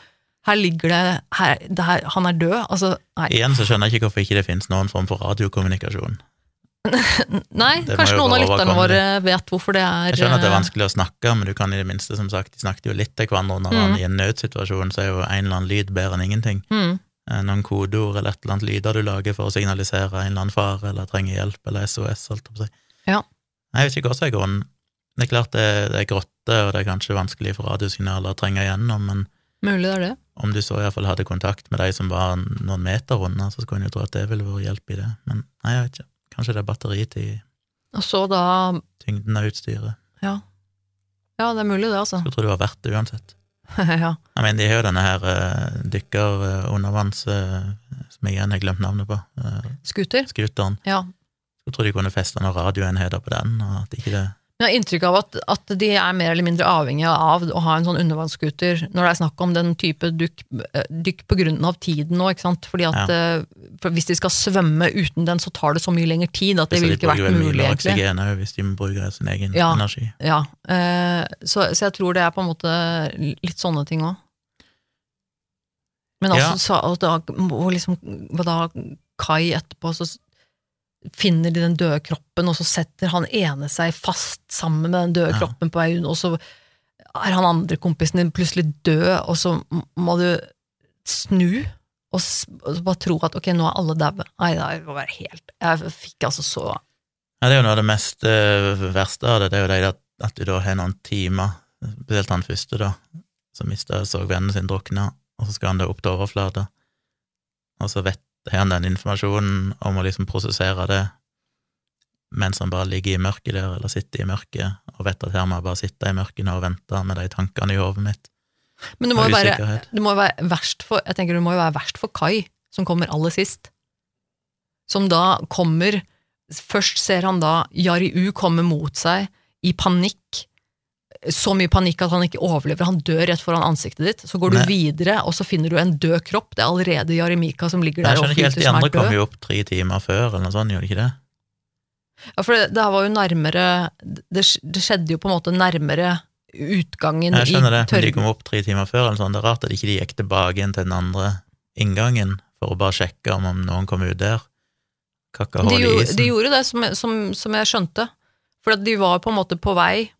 Her ligger det, her, det her, Han er død. Altså, nei. Igjen så skjønner jeg ikke hvorfor ikke det finnes noen form for radiokommunikasjon. nei Det kanskje noen av lytterne våre vet hvorfor det er Jeg skjønner at det er eh, vanskelig å snakke, men du kan i det minste, som sagt, de snakket jo litt til hverandre når Mm. i en nødsituasjon, så er jo en eller annen lyd bedre enn ingenting. mm, Eh, Noen kodeord eller et eller annet lyder du lager for å signalisere en eller annen fare eller trenger hjelp eller SOS, holdt jeg på å si. Ja. Jeg vet ikke hva som er grunnen. Det er klart det, det er grotte, og det er kanskje vanskelig for radiosignaler å trenge igjennom, men Mulig det er det. om du så iallfall hadde kontakt med de som var noen meter unna, så skulle en jo tro at det ville vært hjelp i det. Men nei, jeg vet ikke. Kanskje det er batteritid, Og så da tyngden av utstyret. Ja. Ja, det er mulig det, altså. Skulle tro det var verdt det uansett. ja. Jeg mener, de har jo denne her uh, dykker uh, undervanns... uh, som jeg igjen har glemt navnet på. Uh, Scooter? Scooteren. Ja. Skulle tro de kunne feste noen radioenheter på den, og at ikke det Men jeg har inntrykk av at, at de er mer eller mindre avhengige av å ha en sånn undervannsscooter når det er snakk om den type dykk, eh, dykk på grunn av tiden nå, ikke sant. Fordi at ja. for hvis de skal svømme uten den, så tar det så mye lengre tid at det ville ikke vært mulig, egentlig. oksygen hvis de bruker sin egen Ja. energi. Ja, eh, så, så jeg tror det er på en måte litt sånne ting òg. Men Ja. altså, så, og da, og liksom, da Kai etterpå, så finner de den døde kroppen, og så setter han ene seg fast sammen med den døde Ja. kroppen på vei unna, og så er han andre kompisen din plutselig død, og så må du snu og, og bare tro at ok, nå er alle daue. Nei, det må være helt Jeg fikk altså så Ja, det er jo noe av det mest eh, verste av det, det er jo det at, at du da har noen timer, spesielt han første, da, som mista så vennen sin drukne, og så skal han da opp til overflata, og så vet har han den informasjonen om å liksom prosessere det mens han bare ligger i mørket der, eller sitter i mørket, og vet at her må jeg bare sitte i mørket og vente med de tankene i hodet mitt. Men det må være, det må jo være verst for Jeg tenker det må jo være verst for Kai, som kommer aller sist. Som da kommer Først ser han da Jari U komme mot seg i panikk, så mye panikk at han ikke overlever, han dør rett foran ansiktet ditt. Så går du Nei. videre, og så finner du en død kropp. Det er allerede Jaremika som ligger der Jeg skjønner ikke helt, De andre kom jo opp tre timer før, eller noe sånt, gjorde de ikke det? Ja, for det, det var jo nærmere det, det skjedde jo på en måte nærmere utgangen Jeg skjønner det, men de kom opp tre timer før, eller sånn. Det er rart at de ikke gikk tilbake igjen til den andre inngangen for å bare sjekke om, om noen kom ut der. Kakka hull i gjorde- isen. de gjorde det, som, som, som jeg skjønte. For at de var på en måte på vei.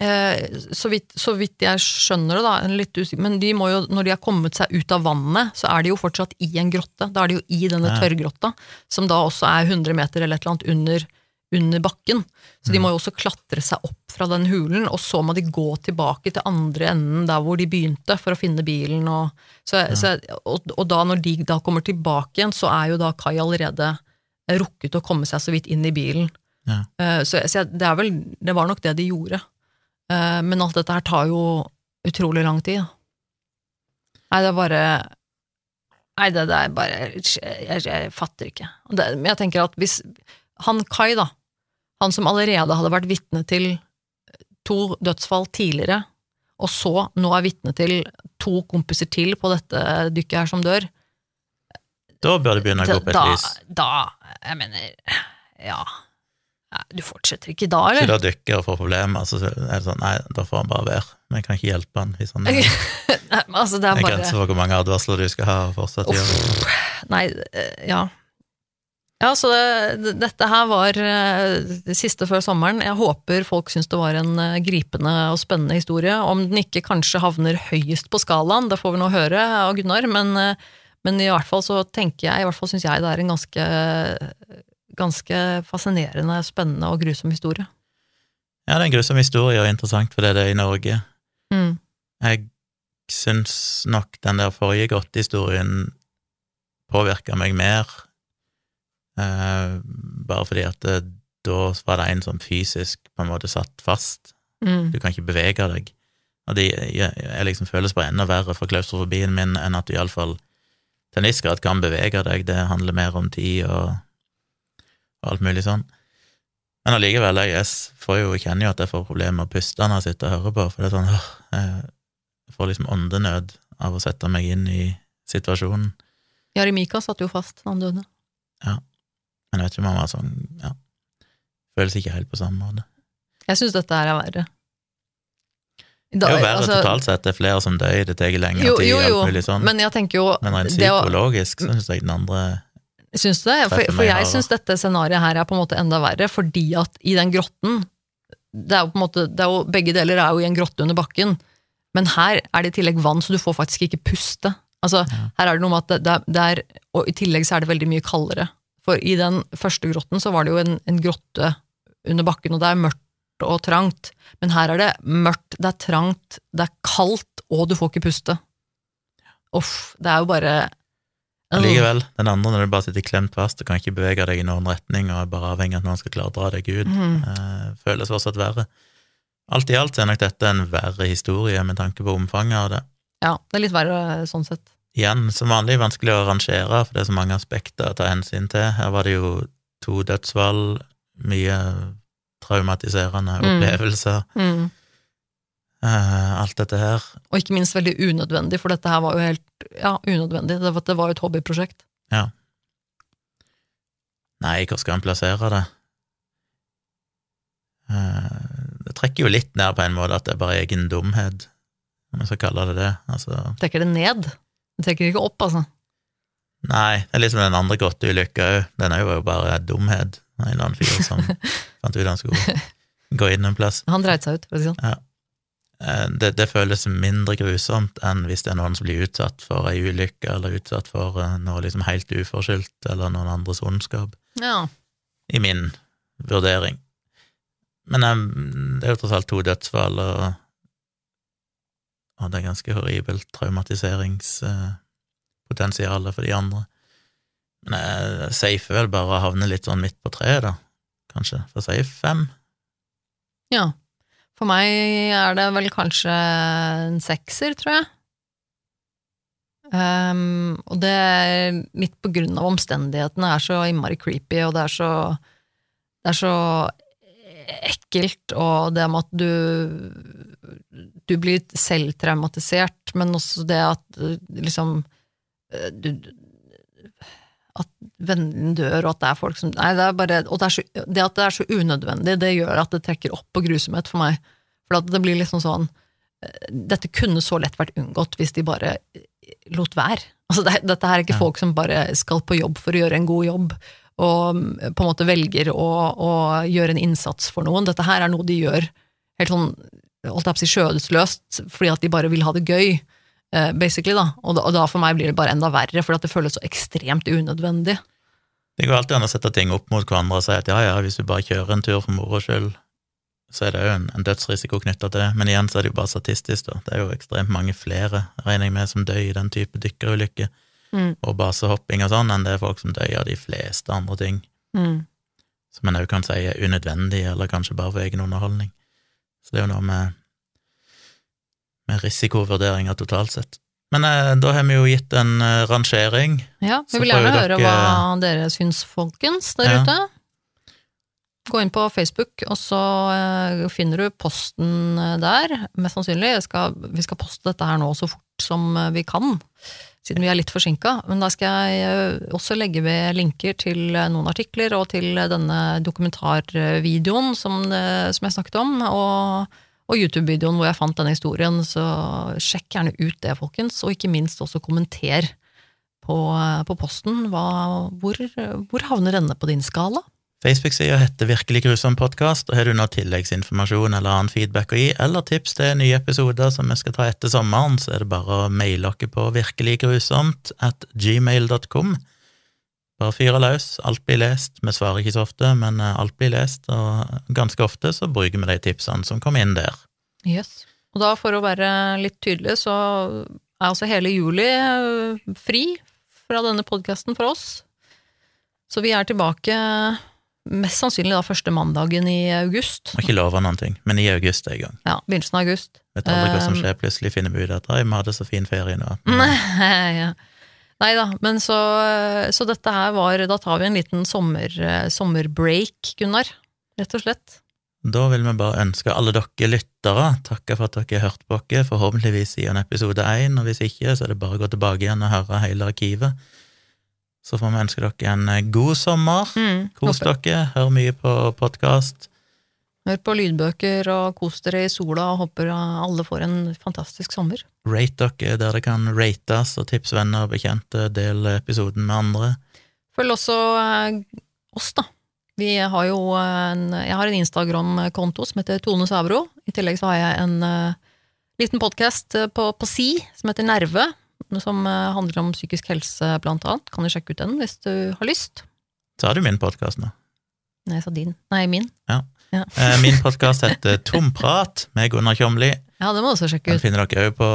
Ja. Eh, så, vidt, så vidt jeg skjønner det, da, litt usikker, men de jo, når de har kommet seg ut av vannet, så er de jo fortsatt i en grotte. Da er de jo i denne Ja. tørrgrotta, som da også er 100 meter eller et eller annet under, under bakken. Så Mm. de må jo også klatre seg opp fra den hulen, og så må de gå tilbake til andre enden der hvor de begynte, for å finne bilen. Og, så, så, og, og da når de da kommer tilbake igjen, så er jo da Kai allerede rukket å komme seg så vidt inn i bilen. Ja. Eh, Så, så det, vel, det var nok det de gjorde. Eh, Men alt dette her tar jo utrolig lang tid. Nei, det er bare Nei, det, det er bare jeg, jeg, fatter ikke. Det, men jeg tenker at hvis han Kai, da, han som allerede hadde vært vitne til to dødsfall tidligere, og så nå er vitne til to kompiser til på dette dykket her som dør, Da bør det begynne å gå opp et da, lys. da Jeg mener, ja Nei, Du fortsetter ikke da, eller? da dykker og får problemer, så er det sånn Nei, da får han bare være. jeg kan ikke hjelpe han hvis han er Nei, men altså, det er er bare grense for hvor mange advarsler du skal ha og fortsatt gjøre. Uff, Nei, eh, ja. Ja, så det, det- dette her var eh, det siste før sommeren. Jeg håper folk syns det var en eh, gripende og spennende historie. Om den ikke kanskje havner høyest på skalaen, det får vi nå høre av Gunnar, men, men i hvert fall så tenker jeg, i hvert fall syns jeg det er en ganske, ganske fascinerende, spennende og grusom historie. Ja, det er en grusom historie, og interessant fordi det er i Norge. Mm. Jeg syns nok den der forrige godtehistorien påvirka meg mer, eh, bare fordi at det, da var det en som fysisk på en måte satt fast. Mm. Du kan ikke bevege deg. Og det jeg, jeg liksom føles bare enda verre for klaustrofobien min enn at du iallfall til en viss grad kan bevege deg. Det handler mer om tid og, og alt mulig sånn. Men allikevel, jeg får jo, jeg kjenner jo at jeg får problemer med å puste når jeg sitter og hører på, for det er sånn åh, jeg får liksom åndenød av å sette meg inn i situasjonen. Jarimika satt jo fast da han døde. Ja. Men jeg vet ikke om han var sånn, ja Føles ikke helt på samme måte. Jeg syns dette her er verre. Det er jo verre altså- totalt sett, det er flere som dør, det tar lengre Jo, tid, jo, jo, alt mulig sånn. Men, men jeg tenker jo rent det å- psykologisk så syns jeg den andre Syns du det? For, for jeg syns dette scenarioet her er på en måte enda verre, fordi at i den grotten det er jo på en måte, det er jo, Begge deler er jo i en grotte under bakken, men her er det i tillegg vann, så du får faktisk ikke puste. Altså, Her er det noe med at det, det er Og i tillegg så er det veldig mye kaldere. For i den første grotten så var det jo en, en grotte under bakken, og det er mørkt og trangt. Men her er det mørkt, det er trangt, det er kaldt, og du får ikke puste. Uff, det er jo bare Likevel, den andre når du bare sitter klemt fast og kan ikke bevege deg i noen retning og er bare avhengig av at noen skal klare å dra deg ut, mm. eh, føles fortsatt verre. Alt i alt er nok dette en verre historie med tanke på omfanget av det. Ja, det er litt verre sånn sett. Igjen, som vanlig vanskelig å rangere, for det er så mange aspekter å ta hensyn til. Her var det jo to dødsfall, mye traumatiserende Mm. opplevelser, Mm. Eh, alt dette her. Og ikke minst veldig unødvendig, for dette her var jo helt ja, unødvendig. Det var, det var jo et hobbyprosjekt. Nei, hvor skal en plassere det? Uh, Det trekker jo litt ned på en måte at det er bare egen dumhet, om jeg skal kalle det det. Altså, Trekker det ned. Det trekker ikke opp, altså. nei, det er liksom den andre grotteulykka òg. Den er jo bare dumhet. En eller annen fyr som fant ut han skulle gå inn en plass. Han dreit seg ut, for å si det sånn. Eh, Det, det føles mindre grusomt enn hvis det er noen som blir utsatt for ei ulykke, eller utsatt for eh, noe liksom helt uforskyldt, eller noen andres ondskap. Ja. i min vurdering. Men jeg, det er jo tross alt to dødsfall, og, og det er ganske horribelt traumatiseringspotensial for de andre. Men jeg safer vel bare å havne litt sånn midt på treet, da, kanskje. For safe fem. ja. For meg er det vel kanskje en sekser, tror jeg. Um, og det er litt på grunn av omstendighetene. Er så innmari creepy, og det er så Det er så ekkelt, og det med at du du blir selvtraumatisert, men også det at eh, liksom eh, du, vennen dør, og at det er folk som Nei, det er bare Og det, er så, det at det er så unødvendig, det gjør at det trekker opp på grusomhet for meg. For at det blir liksom sånn eh, Dette kunne så lett vært unngått hvis de bare lot være. Altså, det, dette her er ikke Ja. folk som bare skal på jobb for å gjøre en god jobb, og mm, på en måte velger å, å gjøre en innsats for noen. Dette her er noe de gjør helt sånn holdt jeg på å si skjødesløst, fordi at de bare vil ha det gøy, eh, basically, da. Og, da. og da for meg blir det bare enda verre, fordi at det føles så ekstremt unødvendig. Det går alltid an å sette ting opp mot hverandre og si at ja, ja, hvis du bare kjører en tur for moro skyld, så er det jo en, en dødsrisiko knytta til det. Men igjen så er det jo bare statistisk, da. Det er jo ekstremt mange flere, regner jeg med, som dør i den type dykkerulykker Mm. og basehopping og sånn, enn det er folk som dør av de fleste andre ting. Mm. som en òg kan si er unødvendig, eller kanskje bare for egen underholdning. Så det er jo noe med, med risikovurderinger totalt sett. Men eh, da har vi jo gitt en eh, rangering. Ja, vi vil gjerne høre dere- hva dere syns, folkens, der Ja. ute. Gå inn på Facebook, og så eh, finner du posten eh, der, mest sannsynlig. Skal, vi skal poste dette her nå så fort som eh, vi kan, siden vi er litt forsinka. Men da skal jeg også legge ved linker til noen artikler og til denne dokumentarvideoen som, som jeg snakket om, og, og YouTube-videoen hvor jeg fant denne historien. Så sjekk gjerne ut det, folkens, og ikke minst også kommenter på, på posten. Hva, hvor, hvor havner denne på din skala? Facebook-sida heter Virkelig grusom podkast, og har du noe tilleggsinformasjon eller annen feedback å gi, eller tips til nye episoder som vi skal ta etter sommeren, så er det bare å maile oss på virkeliggrusomt at gmail.com. Bare fyre løs, alt blir lest. Vi svarer ikke så ofte, men eh, alt blir lest, og ganske ofte så bruker vi de tipsene som kommer inn der. Yes. Og da, for å være litt tydelig, så er altså hele juli øh, fri fra denne podkasten for oss. Så vi er tilbake mest sannsynlig da første mandagen i august. Må ikke love noen ting, men i august er jeg i gang. Ja, begynnelsen av august. Vet aldri hva som skjer, plutselig finner vi ut at «Oi, vi hadde så fin ferie nå. Nei, ja. Nei da, men så, så dette her var Da tar vi en liten sommer, eh, sommerbreak, Gunnar. Rett og slett. Da vil vi bare ønske alle dere lyttere takke for at dere har hørt på oss, forhåpentligvis i en episode én, og hvis ikke, så er det bare å gå tilbake igjen og høre hele arkivet. Så får vi ønske dere en eh, god sommer. Kos dere, hør mye på podkast. Hør på lydbøker og kos dere i sola, og håper alle får en fantastisk sommer. Rate dere der det kan rates, og tips venner og bekjente, del episoden med andre. Følg også eh, oss, da. Vi har jo en, jeg har en Instagram-konto som heter Tone Savro. I tillegg så har jeg en eh, liten podkast på, på Si som heter Nerve, som eh, handler om psykisk helse, blant annet. Kan du sjekke ut den hvis du har lyst? Så har du min podkast nå. Nei, jeg sa din. Nei, min. Eh, Min podkast heter Tomprat med Gunnar Kjomli. Ja, det må også sjekke ut. Den finner dere òg på,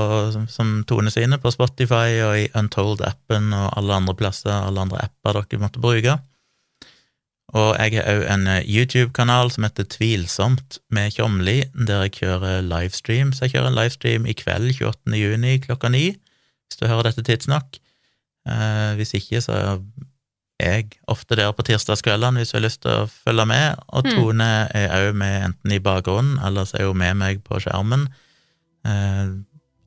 som, Tone sine, på Spotify og i Untold-appen og alle andre plasser, alle andre apper dere måtte bruke. Og jeg har òg en eh, YouTube-kanal som heter Tvilsomt med Tjomli, der jeg kjører livestream. Så jeg kjører en livestream i kveld, 28. juni klokka ni, hvis du hører dette tidsnok. Eh, hvis ikke, så jeg ofte der på tirsdagskveldene hvis du har lyst til å følge med. Og Mm. Tone er òg med enten i bakgrunnen, eller så er hun med meg på skjermen. Eh,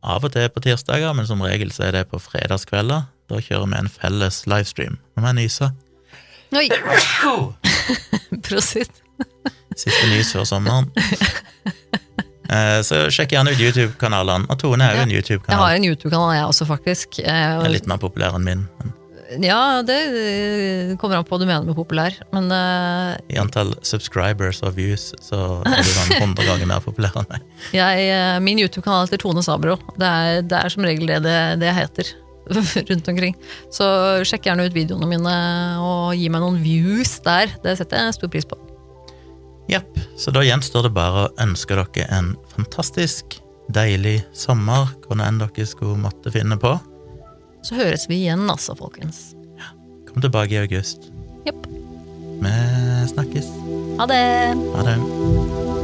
av og til på tirsdager, men som regel så er det på fredagskvelder. Da kjører vi en felles livestream. Nå må jeg nyse. Oi! Prosit. Siste nys før sommeren. Eh, så sjekk gjerne ut YouTube-kanalene. Og Tone er jo Ja. en Jeg har en YouTube-kanal, jeg også, faktisk. Eh, Den er litt mer populær enn min. Men Ja, det kommer an på hva du mener med populær. Men uh, I antall subscribers og views så er du sånn 100 ganger mer populær enn meg. jeg, eh, min YouTube-kanal heter Tone Sabro. Det er, det er som regel det det, det heter rundt omkring. Så sjekk gjerne ut videoene mine og gi meg noen views der. Det setter jeg stor pris på. Jepp. Så da gjenstår det bare å ønske dere en fantastisk, deilig sommer, hvor enn dere skulle måtte finne på. Så høres vi igjen, altså, folkens. Ja. Kom tilbake i august. Jepp. Vi snakkes. Ha det! Ha det.